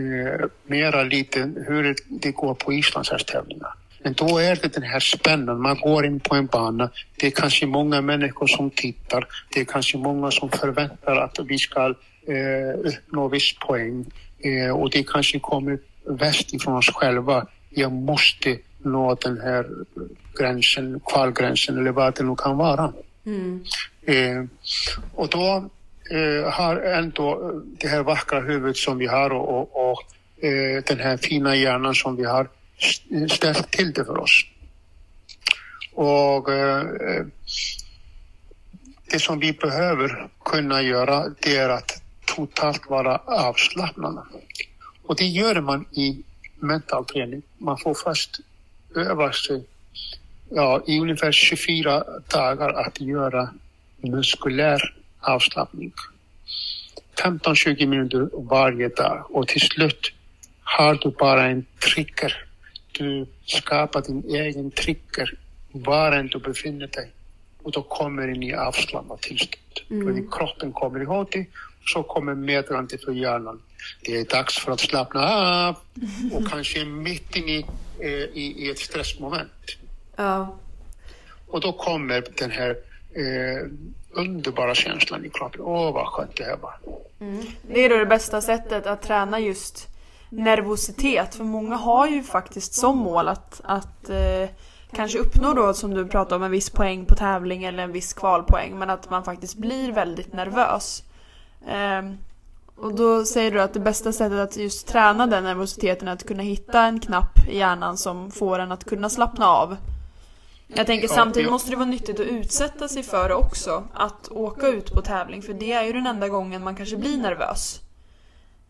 eh, mera lite hur det går på islandshästtävlingar. Men då är det den här spännande, man går in på en bana, det är kanske många människor som tittar, det är kanske många som förväntar att vi ska eh, uppnå viss poäng eh, och det kanske kommer väst ifrån oss själva. Jag måste nå den här gränsen, kvalgränsen eller vad det nu kan vara. Mm. Eh, och då eh, har ändå eh, det här vackra huvudet som vi har och, och, och eh, den här fina hjärnan som vi har eh, ställt till det för oss. Och eh, det som vi behöver kunna göra det är att totalt vara avslappnade. Och det gör man i mental träning. Man får först öva sig ja, i ungefär 24 dagar att göra muskulär avslappning. 15-20 minuter varje dag och till slut har du bara en trigger. Du skapar din egen trigger var än du befinner dig och då kommer du in i avslappnat tillstånd. Mm. Kroppen kommer ihåg det så kommer meddelandet för hjärnan. Det är dags för att slappna av och kanske mitt i, eh, i, i ett stressmoment. Ja. Och då kommer den här eh, underbara känslan i kroppen. Åh, vad skönt det här var. Mm. Det är då det bästa sättet att träna just nervositet. För många har ju faktiskt som mål att, att eh, kanske uppnå då som du pratade om en viss poäng på tävling eller en viss kvalpoäng. Men att man faktiskt blir väldigt nervös. Eh, och då säger du att det bästa sättet att just träna den nervositeten är att kunna hitta en knapp i hjärnan som får en att kunna slappna av. Jag tänker samtidigt måste det vara nyttigt att utsätta sig för det också. Att åka ut på tävling, för det är ju den enda gången man kanske blir nervös.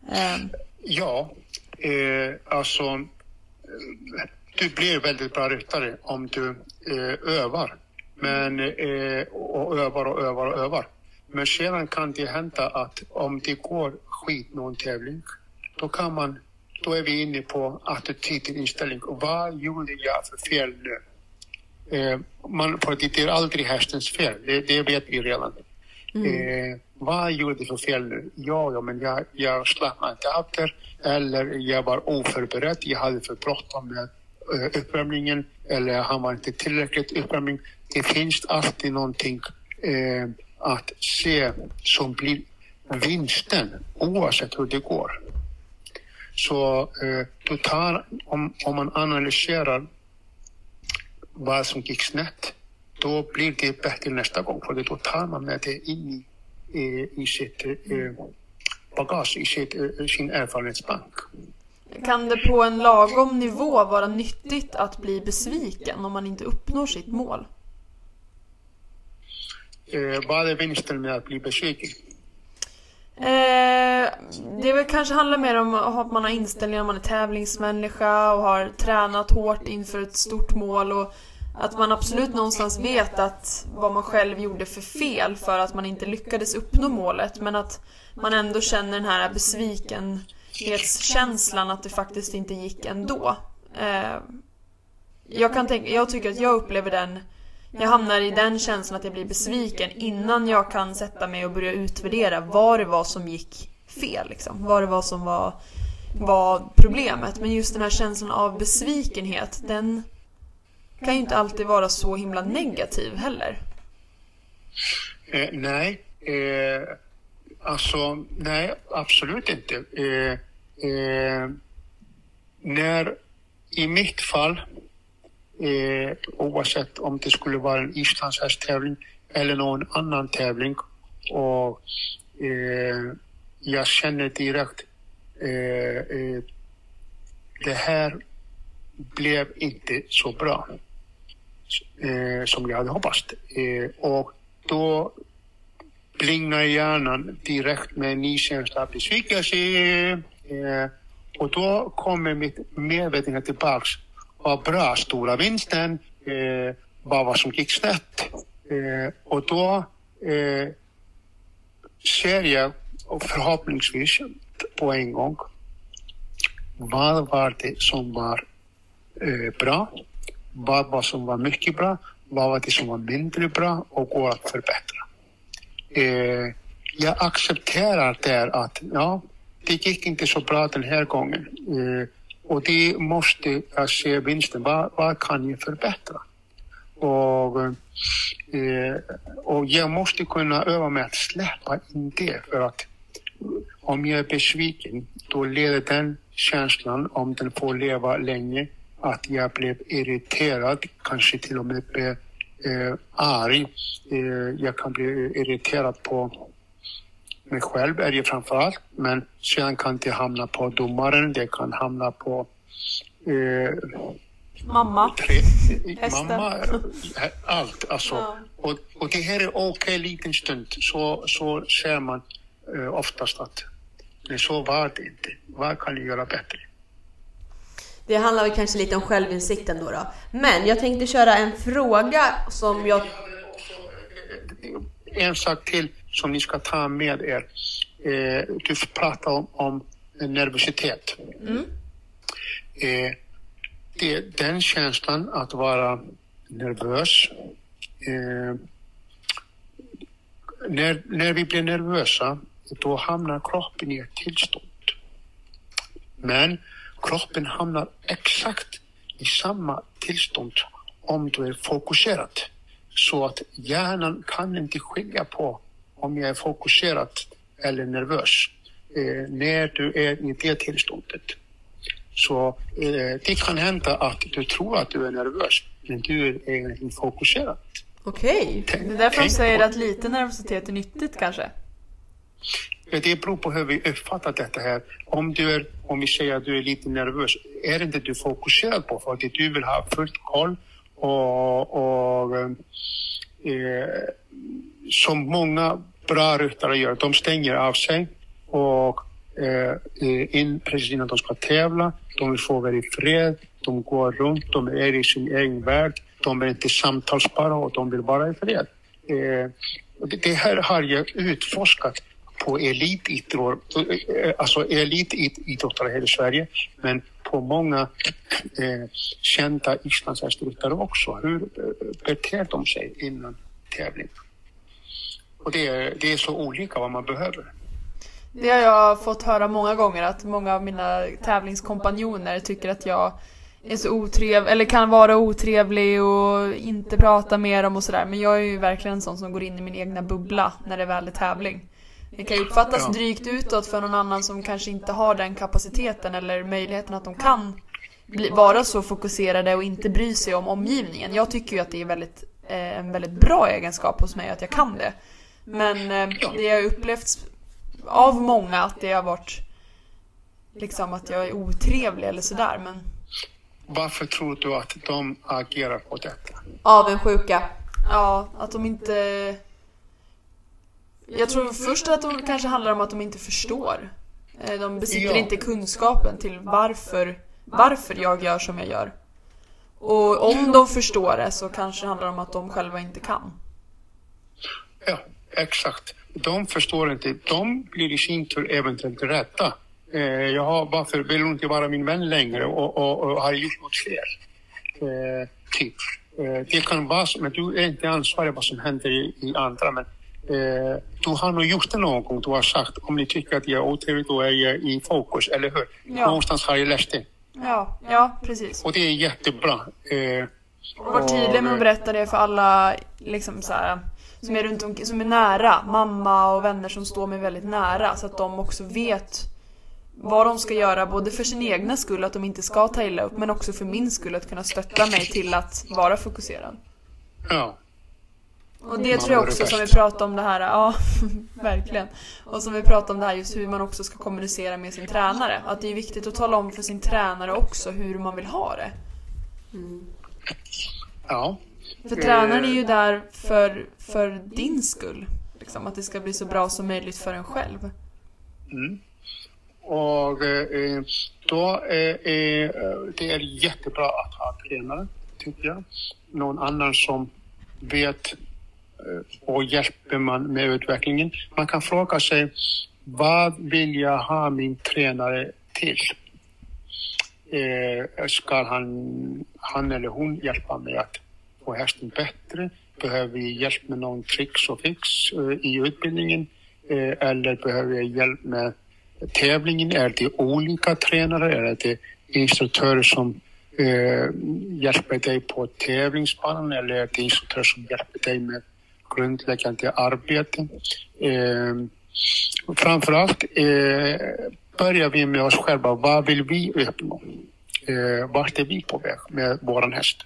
Um. Ja, eh, alltså du blir väldigt bra ryttare om du eh, övar. Men, eh, och övar och övar och övar. Men sedan kan det hända att om det går skit någon tävling, då kan man, då är vi inne på attityden, inställning. Vad gjorde jag för fel nu? Eh, man, är aldrig hästens fel, det, det vet vi redan. Mm. Eh, vad gjorde jag för fel nu? Ja, ja men jag, jag slappnade inte av där eller jag var oförberedd, jag hade för bråttom med uh, uppvärmningen eller han var inte tillräckligt uppvärmning. Det finns alltid någonting uh, att se som blir vinsten oavsett hur det går. Så du tar, om, om man analyserar vad som gick snett, då blir det bättre nästa gång. För då tar man med det in i, i, sitt eh, bagage, i sitt, eh, sin erfarenhetsbank. Kan det på en lagom nivå vara nyttigt att bli besviken om man inte uppnår sitt mål? Eh, vad är vinsten med att bli besviken? Eh, det väl kanske handlar mer om att man har inställningen, man är tävlingsmänniska och har tränat hårt inför ett stort mål och att man absolut någonstans vet att vad man själv gjorde för fel för att man inte lyckades uppnå målet men att man ändå känner den här besvikenhetskänslan att det faktiskt inte gick ändå. Eh, jag, kan tänka, jag tycker att jag upplever den jag hamnar i den känslan att jag blir besviken innan jag kan sätta mig och börja utvärdera vad det var som gick fel. Liksom. Vad det var som var, var problemet. Men just den här känslan av besvikenhet, den kan ju inte alltid vara så himla negativ heller. Eh, nej, eh, alltså nej, absolut inte. Eh, eh, när, i mitt fall, eh, oavsett om det skulle vara en islandshästtävling eller någon annan tävling och eh, jag känner direkt eh, eh det här blev inte så bra eh, som jag hade hoppats. Eh, och då blingar hjärnan direkt med en ny känsla av besvikelse. Eh, och då kommer mitt medvetande tillbaks. Vad bra, stora vinsten. Eh, vad som gick snett? Eh, och då eh, ser jag förhoppningsvis på en gång vad var det som var eh, bra vad var som var mycket bra, vad var det som var mindre bra och går att förbättra. Eh, jag accepterar där att ja, det gick inte så bra den här gången. Eh, och det måste jag se vinsten. Vad, vad kan jag förbättra? Och, eh, och jag måste kunna öva mig att släppa in det för att om jag är besviken, då leder den känslan, om den får leva länge, att jag blev irriterad, kanske till och med blev eh, arg. Eh, jag kan bli irriterad på mig själv är det framför allt, men sedan kan det hamna på domaren, det kan hamna på eh, Mamma. Tre, mamma, allt alltså. Ja. Och, och det här är okej okay, liten stund, så, så ser man eh, oftast att men så var det inte. Vad kan jag göra bättre? Det handlar väl kanske lite om självinsikten då, då. Men jag tänkte köra en fråga som jag... En sak till. Som ni ska ta med er. Eh, du pratar om, om nervositet. Mm. Eh, det, den känslan att vara nervös. Eh, när, när vi blir nervösa, då hamnar kroppen i ett tillstånd. Men kroppen hamnar exakt i samma tillstånd om du är fokuserad. Så att hjärnan kan inte skilja på om jag är fokuserad eller nervös eh, när du är i det tillståndet. Så eh, det kan hända att du tror att du är nervös, men du är egentligen fokuserad. Okej, det är därför de säger att lite nervositet är nyttigt kanske. Det beror på hur vi uppfattar detta här. Om, du är, om vi säger att du är lite nervös, är inte du fokuserad på för att du vill ha fullt koll och, och eh, som många bra ryttare gör, de stänger av sig och eh, eh, in precis innan de ska tävla. De vill få vara i fred, de går runt, de är i sin egen värld. De är inte samtalsbara och de vill vara i fred. Eh, det här har jag utforskat på elitidrottare, eh, alltså elitidrottare här i Sverige, men på många eh, kända islandshästryttare också. Hur eh, beter de sig innan tävling? Och det är, det är så olika vad man behöver. Det har jag fått höra många gånger att många av mina tävlingskompanjoner tycker att jag är så otrevlig, eller kan vara otrevlig och inte prata med dem och sådär. Men jag är ju verkligen en sån som går in i min egna bubbla när det väl är tävling. Det kan ju uppfattas ja. drygt utåt för någon annan som kanske inte har den kapaciteten eller möjligheten att de kan bli, vara så fokuserade och inte bry sig om omgivningen. Jag tycker ju att det är väldigt, eh, en väldigt bra egenskap hos mig att jag kan det. Men eh, det har upplevts av många att det har varit liksom att jag är otrevlig eller sådär men varför tror du att de agerar på detta? Avundsjuka. Ja, att de inte... Jag tror först att de kanske handlar om att de inte förstår. Eh, de besitter ja. inte kunskapen till varför, varför jag gör som jag gör. Och om de förstår det så kanske det handlar om att de själva inte kan. Ja, exakt. De förstår inte. De blir i sin tur eventuellt rädda eh, jaha, varför vill hon inte vara min vän längre och, och, och har gjort något fel? Eh, typ. Eh, det kan vara så, men du är inte ansvarig vad som händer i, i andra. Men eh, du har nog gjort det någon gång. Du har sagt om ni tycker att jag är otrevlig då är jag i fokus, eller hur? Ja. Någonstans har jag läst det. Ja, ja precis. Och det är jättebra. Eh, och var tydlig med att berätta det för alla liksom så här, som är runt omkring, som är nära. Mamma och vänner som står mig väldigt nära så att de också vet vad de ska göra både för sin egna skull, att de inte ska ta illa upp, men också för min skull, att kunna stötta mig till att vara fokuserad. Ja. Och det tror jag också som vi pratade om det här, ja verkligen. Och som vi pratade om det här just hur man också ska kommunicera med sin tränare. Att det är viktigt att tala om för sin tränare också hur man vill ha det. Mm. Ja. För tränaren är ju där för, för din skull. Liksom, att det ska bli så bra som möjligt för en själv. Mm. Och eh, då är det är jättebra att ha tränare, tycker jag. Någon annan som vet eh, och hjälper man med utvecklingen. Man kan fråga sig, vad vill jag ha min tränare till? Eh, ska han, han eller hon hjälpa mig att få hästen bättre? Behöver vi hjälp med någon tricks och fix eh, i utbildningen? Eh, eller behöver jag hjälp med tävlingen? Är det olika tränare? Är det instruktörer som eh, hjälper dig på tävlingsbanan eller är det instruktörer som hjälper dig med grundläggande arbete? Eh, framförallt eh, börjar vi med oss själva. Vad vill vi uppnå? Eh, vart är vi på väg med våran häst?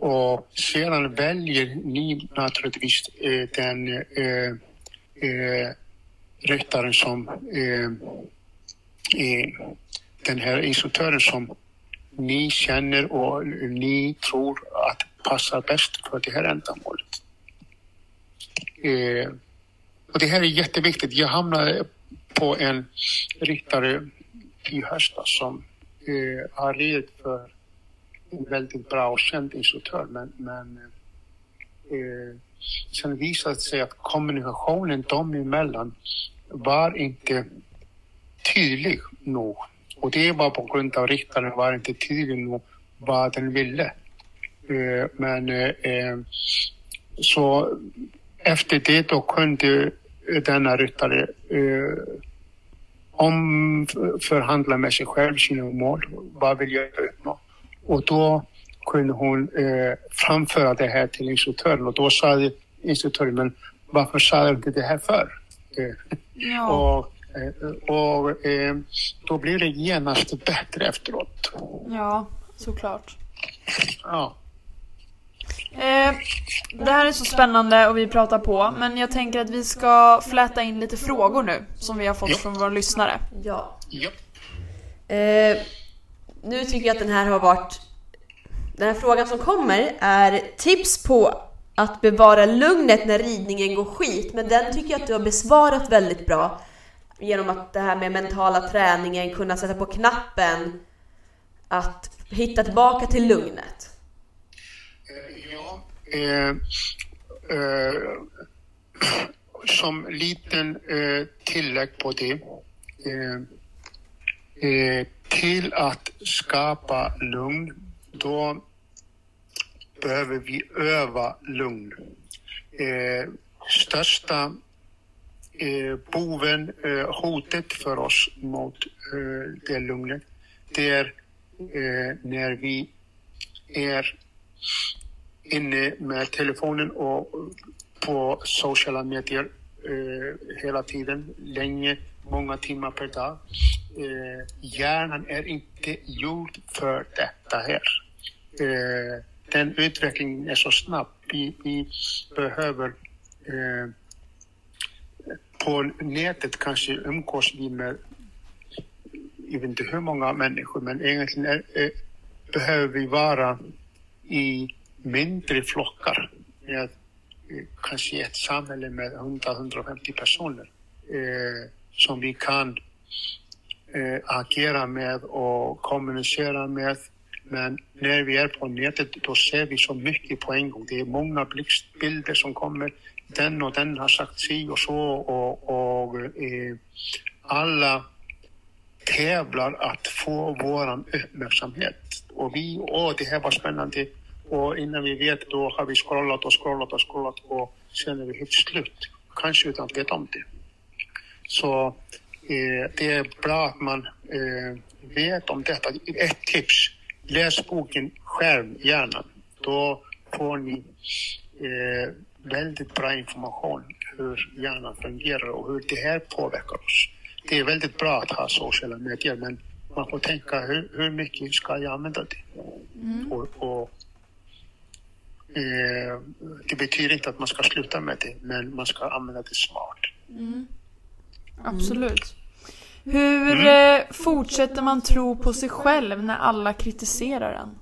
Och sedan väljer ni naturligtvis eh, den eh, eh, ryttaren som eh, eh, den här instruktören som ni känner och ni tror att passar bäst för det här ändamålet. Eh, och det här är jätteviktigt. Jag hamnade på en ryttare i höstas som eh, har ridit för väldigt bra och känd instruktör men, men Eh, sen visade det sig att kommunikationen dem emellan var inte tydlig nog. Och det var på grund av riktaren var inte tydlig nog vad den ville. Eh, men eh, eh, så efter det då kunde denna ryttare eh, omförhandla med sig själv sina mål. Vad vill jag uppnå? Och då kunde hon eh, framföra det här till instruktören och då sa instruktören, men varför sa du inte det här förr? Eh, Ja. och eh, och eh, då blir det genast bättre efteråt. Ja, såklart. Ja. Eh, det här är så spännande och vi pratar på, men jag tänker att vi ska fläta in lite frågor nu som vi har fått Ja. från våra lyssnare. Ja. ja. Eh, nu tycker jag att den här har varit... Den här frågan som kommer är tips på att bevara lugnet när ridningen går skit. Men den tycker jag att du har besvarat väldigt bra. Genom att det här med mentala träningen, kunna sätta på knappen. Att hitta tillbaka till lugnet. Ja, eh, eh, som liten eh, tillägg på det. Eh, eh, till att skapa lugn, då behöver vi öva lugn. Eh, största eh, boven, eh, hotet för oss mot eh, det lugnet, det är eh, när vi är inne med telefonen och på sociala medier eh, hela tiden, länge, många timmar per dag. Eh, hjärnan är inte gjord för detta här. Eh, den utvecklingen är så snabb. Vi, vi behöver eh, på nätet kanske umgås vi med, jag vet inte hur många människor, men egentligen är, eh, behöver vi vara i mindre flockar. Med, eh, kanske ett samhälle med 100-150 personer eh, som vi kan eh, agera med och kommunicera med. Men när vi är på nätet då ser vi så mycket på en gång. Det är många blixtbilder som kommer. Den och den har sagt si och så och, och eh, alla tävlar att få våran uppmärksamhet. Och vi, åh det här var spännande. Och innan vi vet då har vi scrollat och scrollat och scrollat och sen är vi helt slut. Kanske utan att veta om det. Så eh, det är bra att man eh, vet om detta. Ett tips. Läs boken Skärmhjärnan. Då får ni eh, väldigt bra information hur hjärnan fungerar och hur det här påverkar oss. Det är väldigt bra att ha sociala medier men man får tänka hur, hur mycket ska jag använda det? Och, och, eh, det betyder inte att man ska sluta med det men man ska använda det smart. Absolut. Hur eh, fortsätter man tro på sig själv när alla kritiserar en?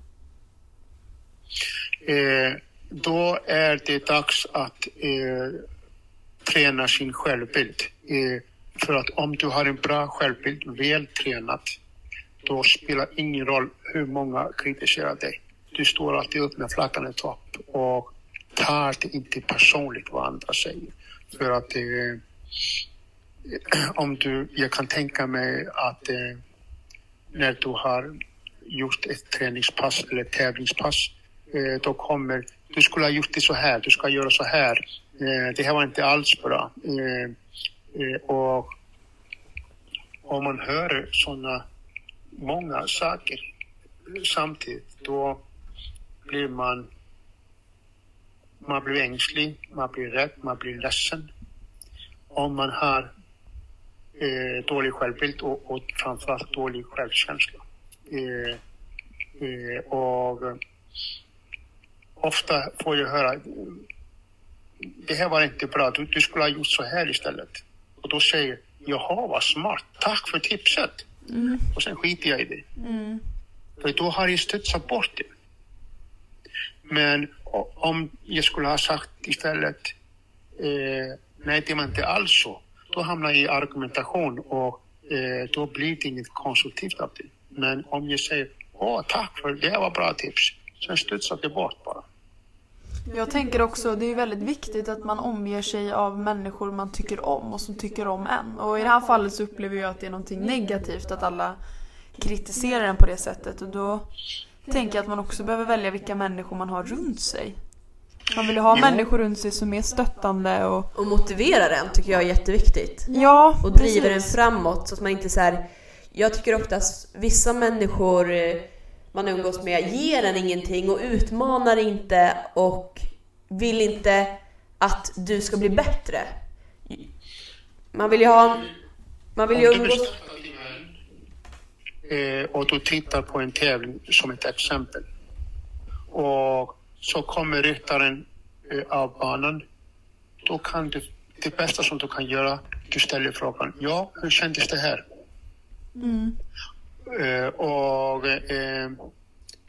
eh, då är det dags att eh, träna sin självbild. Eh, för att om du har en bra självbild, väl tränad, då spelar ingen roll hur många kritiserar dig. Du står alltid upp med flaggan i topp och tar det inte personligt vad andra säger. För att eh, om du, jag kan tänka mig att eh, när du har gjort ett träningspass eller tävlingspass, eh, då kommer du skulle ha gjort det så här, du ska göra så här. Eh, det här var inte alls bra. Eh, eh, och om man hör sådana många saker samtidigt, då blir man man blir ängslig, man blir rädd, man blir ledsen. Om man har eh, dålig självbild och, och framförallt dålig självkänsla. Eh, eh, och eh, ofta får jag höra det här var inte bra, du, du skulle ha gjort så här istället. Och då säger jag, jaha vad smart, tack för tipset. Och sen skiter jag i det. För då har jag studsat bort det. Men om jag skulle ha sagt istället, eh, nej det var inte alls så. Då hamnar jag i argumentation och eh, då blir det inget konstruktivt av det. Men om jag säger, åh tack för det det var bra tips. Sen studsar det bort bara. Jag tänker också, det är väldigt viktigt att man omger sig av människor man tycker om och som tycker om en. Och i det här fallet så upplever jag att det är någonting negativt att alla kritiserar en på det sättet. Och då tänker jag att man också behöver välja vilka människor man har runt sig. Man vill ju ha människor runt sig som är stöttande och... Och motivera den tycker jag är jätteviktigt. Ja, Och driver den precis. framåt så att man inte så här. Jag tycker oftast vissa människor eh, man umgås med ger en ingenting och utmanar inte och vill inte att du ska bli bättre. Man vill ju ha... Man vill ju Om du umgås... bestämmer dig eh, och du tittar på en tävling som ett exempel och så kommer ryttaren eh, av banan. Då kan du, det bästa som du kan göra, du ställer frågan, ja, hur kändes det här? Mm. Eh, och eh,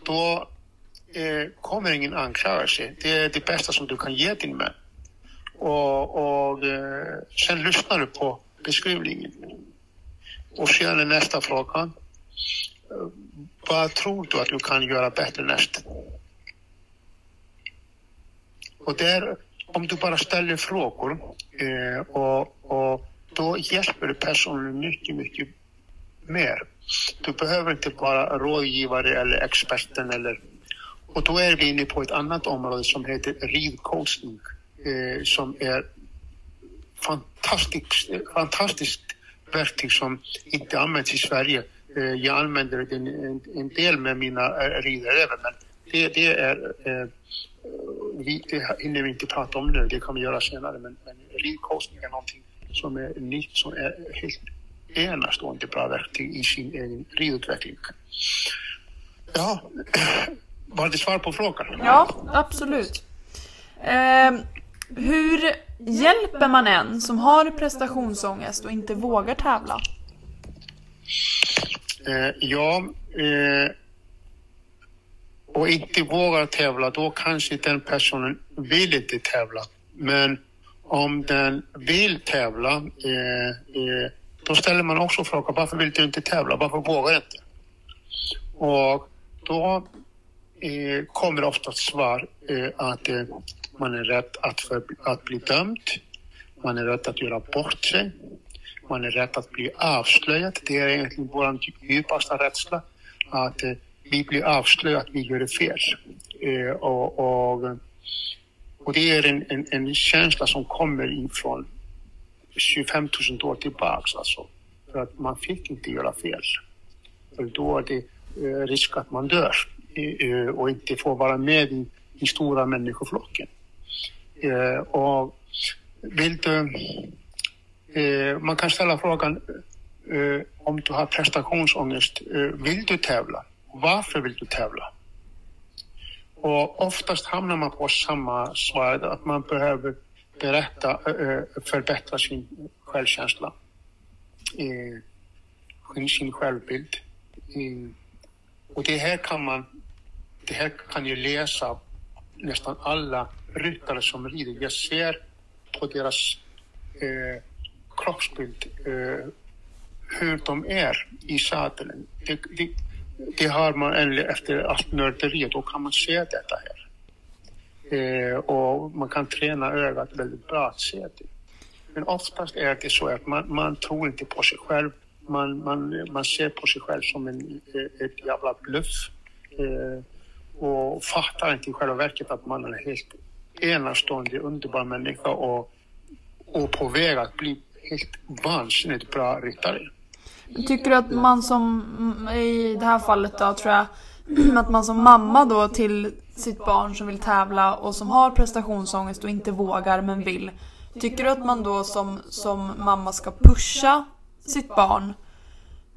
då kommer ingen anklagelse. Det är det bästa som du kan ge din man. Och, och sen lyssnar du på beskrivningen. Och sedan är nästa fråga. Vad tror du att du kan göra bättre nästa? Och där, om du bara ställer frågor eh, och, och då hjälper du personen mycket, mycket mer. Du behöver inte vara rådgivare eller experten eller och då är vi inne på ett annat område som heter ridcoaching eh, som är fantastiskt, fantastiskt verktyg som inte används i Sverige. Eh, jag använder det en, en, en del med mina eh, ridare men det, det är eh, vi, hinner inte prata om nu, det kan vi göra senare men, men ridcoaching är någonting som är nytt, som är helt enastående bra verktyg i sin egen ridutveckling. Ja, var det svar på frågan? Ja, absolut. Ehm, hur hjälper man en som har prestationsångest och inte vågar tävla? Eh, ja, eh, och inte vågar tävla, då kanske den personen vill inte tävla. Men om den vill tävla, eh, eh, då ställer man också frågan varför vill du inte tävla? Varför vågar du inte? Och då eh, kommer ofta svar eh, att eh, man är rädd att, för, att bli dömd. Man är rädd att göra bort sig. Man är rädd att bli avslöjad. Det är egentligen vår djupaste rädsla. Att eh, vi blir avslöjade att vi gör det fel. Eh, och, och, och det är en, en, en känsla som kommer ifrån 25 000 år tillbaks. Alltså. För att man fick inte göra fel. För då är det eh, risk att man dör eh, eh och inte får vara med i, den stora människoflocken. Eh, och vill du, eh, man kan ställa frågan eh, om du har prestationsångest, eh, vill du tävla? Varför vill du tävla? Och oftast hamnar man på samma svar, att man behöver berätta, eh, förbättra sin självkänsla, eh, sin självbild. Eh, och det här kan man, det här kan ju läsa nästan alla ryttare som rider. Jag ser på deras eh, kroppsbild eh, hur de är i sadeln. Det, det, det har man efter allt nörderi, då kan man se detta här. Eh, och man kan träna ögat väldigt bra att se det. Men oftast är det så att man, man tror inte på sig själv. Man, man, man ser på sig själv som en, eh, ett jävla bluff. Eh, och fattar inte i själva verket att man är en helt enastående, underbar människa och, och på väg att bli helt vansinnigt bra ryttare. Tycker du att man som, i det här fallet då tror jag, att man som mamma då till sitt barn som vill tävla och som har prestationsångest och inte vågar men vill. Tycker du att man då som, som mamma ska pusha sitt barn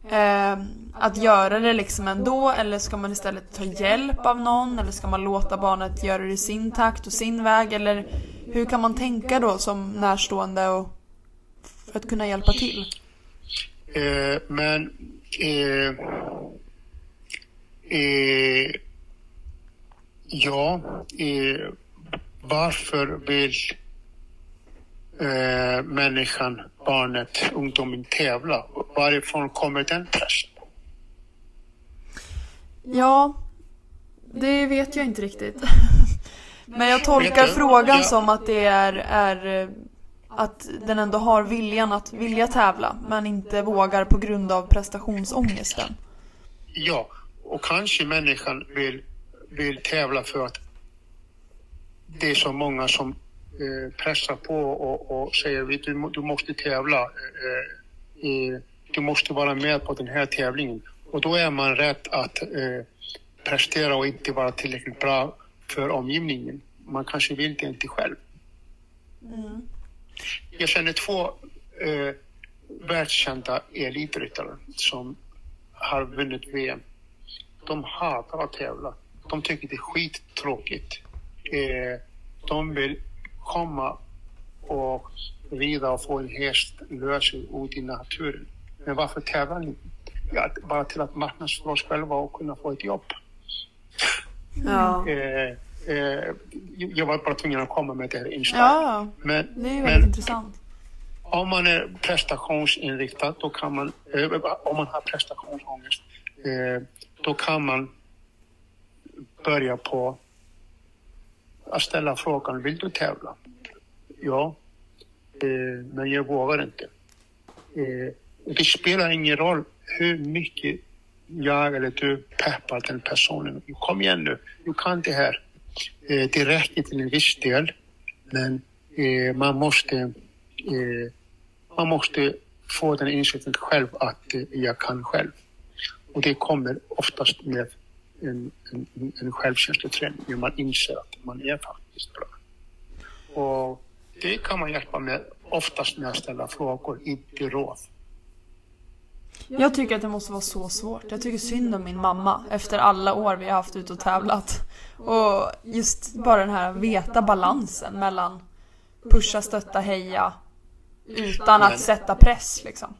eh, att göra det liksom ändå eller ska man istället ta hjälp av någon eller ska man låta barnet göra det i sin takt och sin väg eller hur kan man tänka då som närstående och för att kunna hjälpa till? Eh, men eh, eh, ja, eh, varför vill eh, människan, barnet, ungdomen tävla? Varifrån kommer den pressen? Ja, det vet jag inte riktigt. Men jag tolkar frågan som att det är, är att den ändå har viljan att vilja tävla men inte vågar på grund av prestationsångesten. Ja, och kanske människan vill, vill tävla för att det är så många som eh, pressar på och, och säger "Vet du, du måste tävla. Eh, eh, du måste vara med på den här tävlingen. Och då är man rädd att eh, prestera och inte vara tillräckligt bra för omgivningen. Man kanske vill det inte själv. Jag känner två eh, världskända elitryttare som har vunnit VM. De hatar att tävla. De tycker det är skittråkigt. Eh, de vill komma och rida och få en häst lös ut i naturen. Men varför tävlar ni? Ja, bara till att marknadsföra oss själva och kunna få ett jobb. Ja. Eh, eh, jag var bara tvungen att komma med det här inslaget. Ja, Men, det är ju men väldigt intressant. om man är prestationsinriktad, då kan man, eh, om man har prestationsångest, eh, då kan man börja på att ställa frågan, vill du tävla? Ja, eh, men jag vågar inte. Eh, det spelar ingen roll hur mycket jag eller du peppar den personen. Kom igen nu, du kan det här. Eh, det räcker till en viss del, men eh, man måste eh, man måste få den insikten själv att eh, jag kan själv. Och det kommer oftast med en, en, en självkänsleträning, när man inser att man är faktiskt bra. Och det kan man hjälpa med oftast med att ställa frågor, inte råd. Jag tycker att det måste vara så svårt. Jag tycker synd om min mamma efter alla år vi har haft ute och tävlat. Och just bara den här veta balansen mellan pusha, stötta, heja utan att sätta press liksom.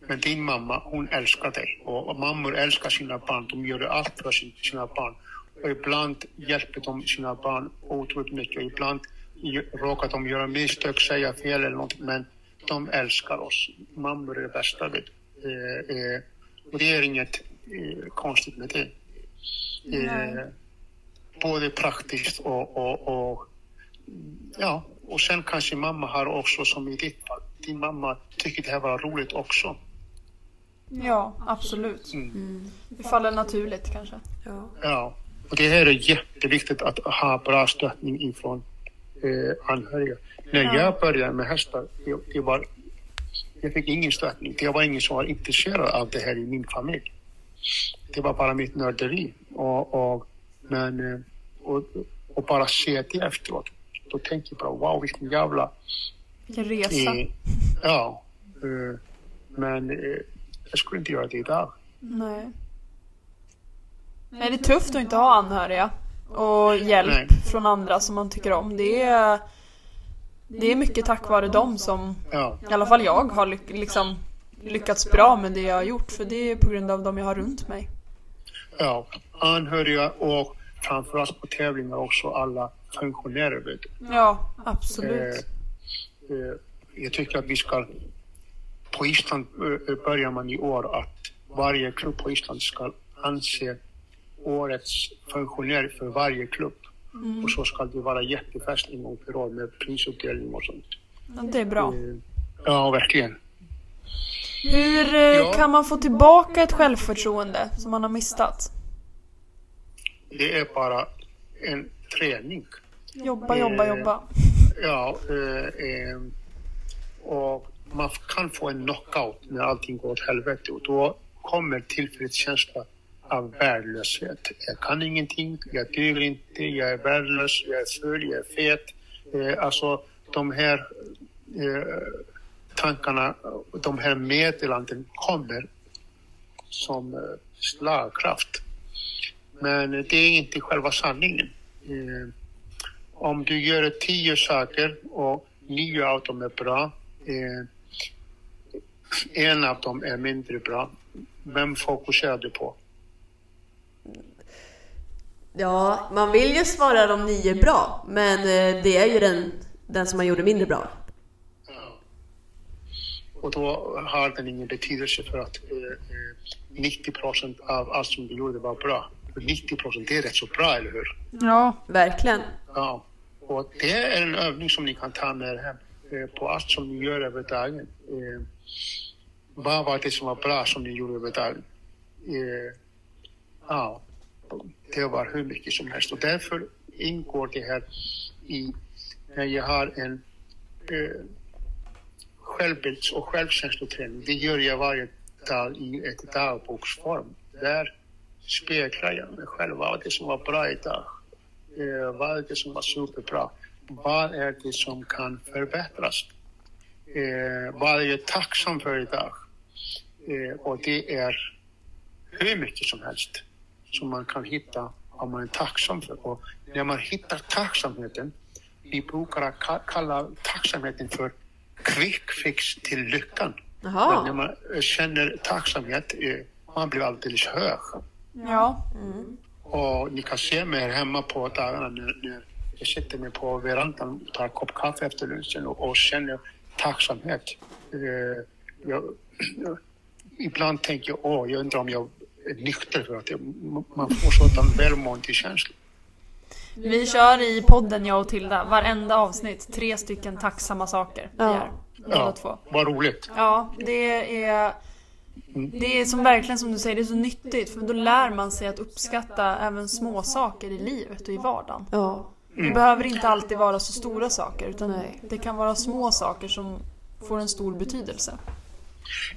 Men din mamma, hon älskar dig. Och, mammor älskar sina barn. De gör allt för sina barn. Och ibland hjälper de sina barn otroligt mycket. Ibland råkar de göra misstag, säga fel eller något. Men de älskar oss. Mammor är det bästa. Vet. du. Eh, eh, och det är inget eh, konstigt med det. Eh, både praktiskt och, och, och ja, och sen kanske mamma har också som i ditt fall. Din mamma tycker det här var roligt också. Ja, absolut. Det faller naturligt kanske. Ja. Ja, och det här är jätteviktigt att ha bra stöttning ifrån eh, anhöriga. När Ja. jag började med hästar, det, det var, jag fick ingen stöttning. Det var ingen som var intresserad av det här i min familj. Det var bara mitt nörderi. Och, och, men, eh, och, och bara se det efteråt. Då tänkte jag bara, wow vilken jävla... Vilken resa. Eh, ja. Eh, men eh, jag skulle inte göra det idag. Nej. Nej, det är tufft att inte ha anhöriga. Och hjälp Nej. från andra som man tycker om. Det är, det är mycket tack vare dem som Ja. i alla fall jag har lyck, liksom, lyckats bra med det jag har gjort. För det är på grund av dem jag har runt mig. Ja, anhöriga och framförallt på tävlingar också alla funktionärer. Vet du. Ja, absolut. Eh, eh, jag tycker att vi ska... På Island eh, börjar man i år att varje klubb på Island ska anse årets funktionär för varje klubb. Och så ska det vara jättefest en gång per år med prisutdelning och sånt. Ja, det är bra. Eh, ja, verkligen. Hur eh, Ja. kan man få tillbaka ett självförtroende som man har mistat? Det är bara en träning. Jobba, jobba, Eh, jobba. Ja, eh, och man kan få en knockout när allting går åt helvete och då kommer tillfredskänsla av värdelöshet. Jag kan ingenting, jag duger inte, jag är värdelös, jag är ful, jag är fet. Eh, alltså de här eh, tankarna, de här meddelanden kommer som eh, slagkraft. Men det är inte själva sanningen. Eh, om du gör tio saker och nio av dem är bra, eh, en av dem är mindre bra, vem fokuserar du på? Ja, man vill ju svara de nio bra, men eh, det är ju den, den som man gjorde mindre bra. Och då har den ingen betydelse för att eh, eh, 90 procent av allt som du gjorde var bra. 90 procent, är rätt så bra, eller hur? Ja. Verkligen. Ja. Och det är en övning som ni kan ta med er hem eh, på allt som ni gör över dagen. Eh, vad var det som var bra som ni gjorde över dagen? Eh, ja, det var hur mycket som helst och därför ingår det här i när jag har en eh, självbilds och självkänsloträning. Det gör jag varje dag i ett dagboksform. Där speglar jag mig själv. Vad var det som var bra idag? Eh, vad är det som var superbra? Vad är det som kan förbättras? Eh, vad är jag tacksam för idag? Eh, och det är hur mycket som helst som man kan hitta vad man är tacksam för. Och när man hittar tacksamheten, vi brukar ka- kalla tacksamheten för quick fix till lyckan. När man eh, känner tacksamhet, eh, man blir alldeles hög. Ja. Och ni kan se mig här hemma på dagarna när, när jag sitter mig på verandan och tar en kopp kaffe efter lunchen och, och känner tacksamhet. Eh, jag, ibland tänker jag, åh, jag undrar om jag nykter för att man får sådan välmående känsla. Vi kör i podden, jag och Tilda, varenda avsnitt. Tre stycken tacksamma saker vi Ja. gör. Båda två. vad roligt. Ja, det är... Det är som verkligen som du säger, det är så nyttigt för då lär man sig att uppskatta även små saker i livet och i vardagen. Ja. Det behöver inte alltid vara så stora saker utan Nej. det kan vara små saker som får en stor betydelse.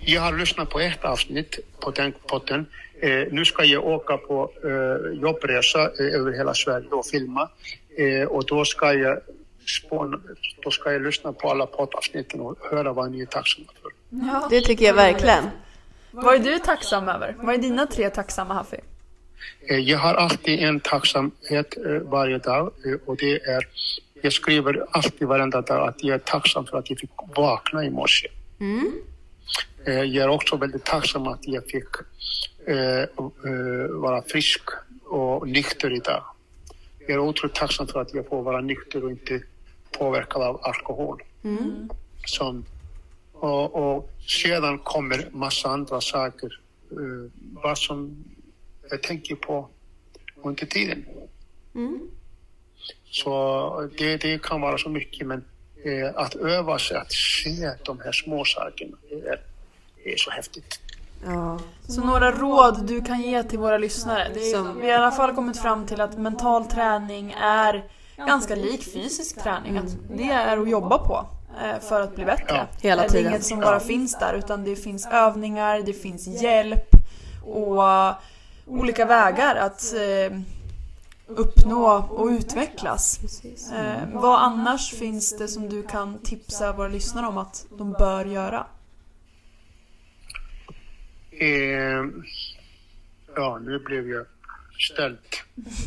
Jag har lyssnat på ett avsnitt på den podden. Eh, nu ska jag åka på eh, jobbresa eh, över hela Sverige och filma. Eh, och då ska jag spåna, då ska jag lyssna på alla poddavsnitten och höra vad ni är tacksamma för. Ja. Det tycker jag verkligen. Vad är du tacksam över? Vad är dina tre tacksamma Hafi? Eh, jag har alltid en tacksamhet eh, varje dag eh, och det är, jag skriver alltid varenda dag att jag är tacksam för att jag fick vakna i morse. Eh, jag är också väldigt tacksam att jag fick vara frisk och nykter idag. Jag är otroligt tacksam för att jag får vara nykter och inte påverkad av alkohol. Som, och, och sedan kommer massa andra saker. Eh, vad som jag tänker på under tiden. Så det, det kan vara så mycket men eh, att öva sig att se de här små sakerna, det är, det är så häftigt. Ja. Så några råd du kan ge till våra lyssnare? Det är, Som- Vi har i alla fall kommit fram till att mental träning är ganska lik fysisk träning. Att det är att jobba på eh, för att bli bättre. Ja. Hela det är tiden. inget som bara finns där utan det finns övningar, det finns hjälp och eh, olika vägar att eh, uppnå och utvecklas. Eh, vad annars finns det som du kan tipsa våra lyssnare om att de bör göra? Eh, ja, nu blev jag ställd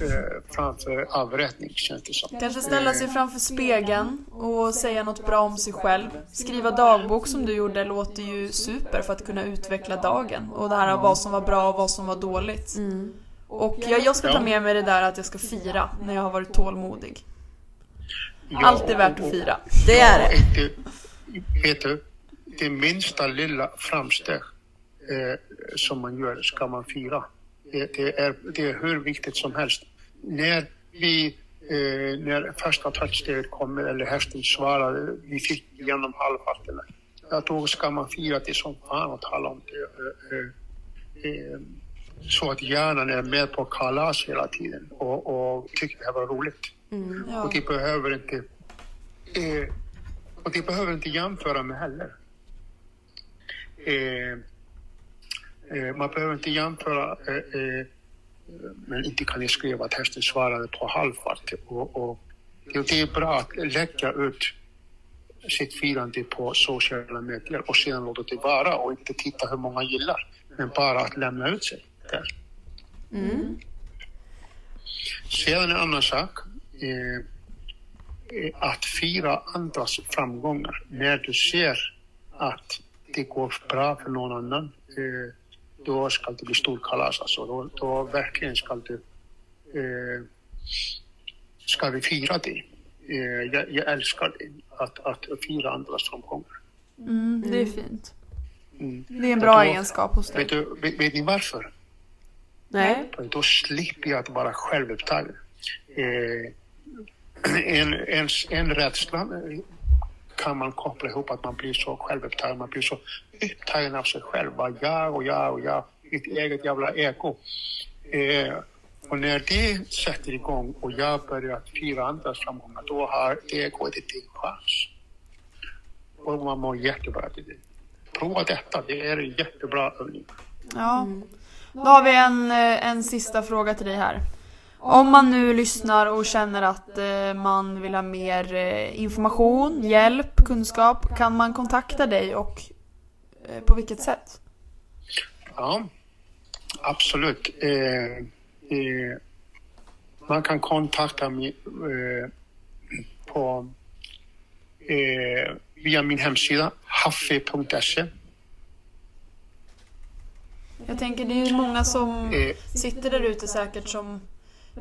eh, framför avrättning känns det som. Kanske ställa sig framför spegeln och säga något bra om sig själv. Skriva dagbok som du gjorde låter ju super för att kunna utveckla dagen. Och det här vad som var bra och vad som var dåligt. Och jag, jag ska ta med mig det där att jag ska fira när jag har varit tålmodig. Ja, Allt är värt att fira. Det är det. det. Vet du, det minsta lilla framsteg eh, som man gör ska man fira. Det, det, är, det är hur viktigt som helst. När vi, eh, när första touchsteget kommer eller hästen svarade, vi fick igenom halvfattarna. Ja, då ska man fira det som fan och tala om det. Eh, eh, eh, så att hjärnan är med på kalas hela tiden och, och tycker det här var roligt. Ja. Och det behöver inte och det behöver inte jämföra med heller. Eh, man behöver inte jämföra, eh, eh, men inte kan jag skriva att hästen svarade på halvfart. Och, och, det, är bra att lägga ut sitt firande på sociala medier och sedan låta det vara och inte titta hur många gillar. Men bara att lämna ut sig där. Sedan en annan sak. Eh, eh, att fira andras framgångar. När du ser att det går bra för någon annan, eh, då ska det bli stor kalas. Alltså. Då, då verkligen ska du eh, ska vi fira det. Eh, jag, jag älskar det, att, att fira andras framgångar. Mm, det är fint. Mm. Det är en bra Då- egenskap hos dig. Vet, du, vet, vet ni varför? Nej. Då slipper jag att vara självupptagen. Eh, en, en, en rädsla kan man koppla ihop att man blir så självupptagen, man blir så upptagen av sig själv. Bara jag och jag och jag, mitt eget jävla ego. Eh, och när det sätter igång och jag börjar fira andras framgångar, då har egot inte en chans. Och man mår jättebra till det. Prova detta, det är en jättebra övning. Ja. Då har vi en, eh, en sista fråga till dig här. Om man nu lyssnar och känner att eh, man vill ha mer eh, information, hjälp, kunskap, kan man kontakta dig och eh, på vilket sätt? Ja, absolut. Eh, eh, man kan kontakta mig eh, på, via min hemsida haffe.se. Jag tänker det är ju många som sitter där ute säkert som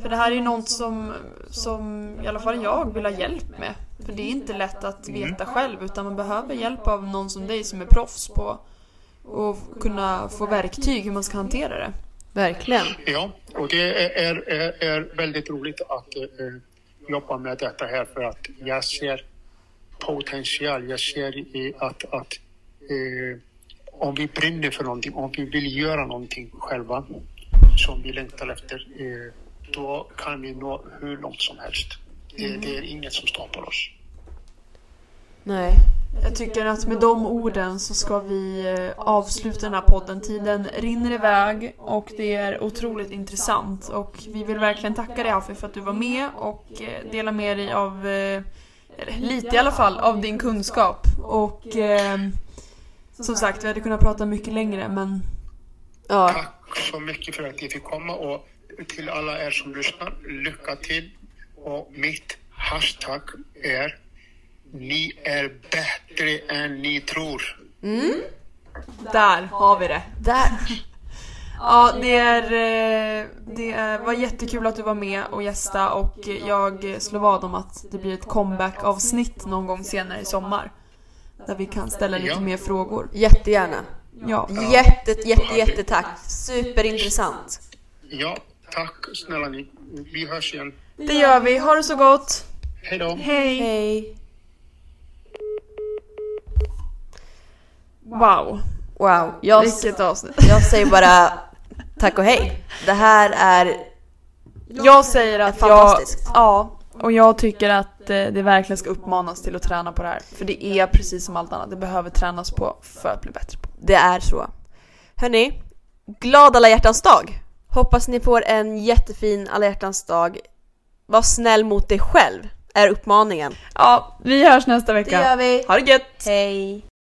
för det här är ju något som, som i alla fall jag vill ha hjälp med. För det är inte lätt att veta själv utan man behöver hjälp av någon som dig som är proffs på och kunna få verktyg hur man ska hantera det. Verkligen. Ja, och det är, är, är väldigt roligt att eh, jobba med detta här för att jag ser potential. Jag ser i att, att eh, om vi brinner för någonting, om vi vill göra någonting själva som vi längtar efter, eh, då kan vi nå hur långt som helst. Det, det är inget som stoppar oss. Nej. Jag tycker att med de orden så ska vi eh, avsluta den här podden. Tiden rinner iväg och det är otroligt intressant. Och vi vill verkligen tacka dig Hafi för att du var med och eh, dela med dig av, eh, lite i alla fall, av din kunskap. Och eh, som sagt, vi hade kunnat prata mycket längre men Ja. Tack så mycket för att ni fick komma och till alla er som lyssnar, lycka till. Och mitt hashtag är Ni är bättre än ni tror. där har vi det. Där. Ja, det, är, eh, det är, var jättekul att du var med och gästa och jag slår vad om att det blir ett comeback-avsnitt någon gång senare i sommar. Där vi kan ställa lite Ja. mer frågor. Jättegärna. Ja. Jätte, jätte, jättetack. Superintressant. Ja, tack snälla ni. Vi hörs igen. Det gör vi. Ha det så gott. Hej då. Hej! Hej. Wow. Wow. Jag, Vilket avsnitt. jag säger bara tack och hej. Det här är Jag säger att jag... fantastiskt. Ja. Och jag tycker att eh, det verkligen ska uppmanas till att träna på det här. För det är precis som allt annat. Det behöver tränas på för att bli bättre på. Det är så. Hörni, glad alla hjärtans dag! Hoppas ni får en jättefin alla dag. Var snäll mot dig själv, är uppmaningen. Ja, vi hörs nästa Det vecka. gör vi. Ha det gött! Hej!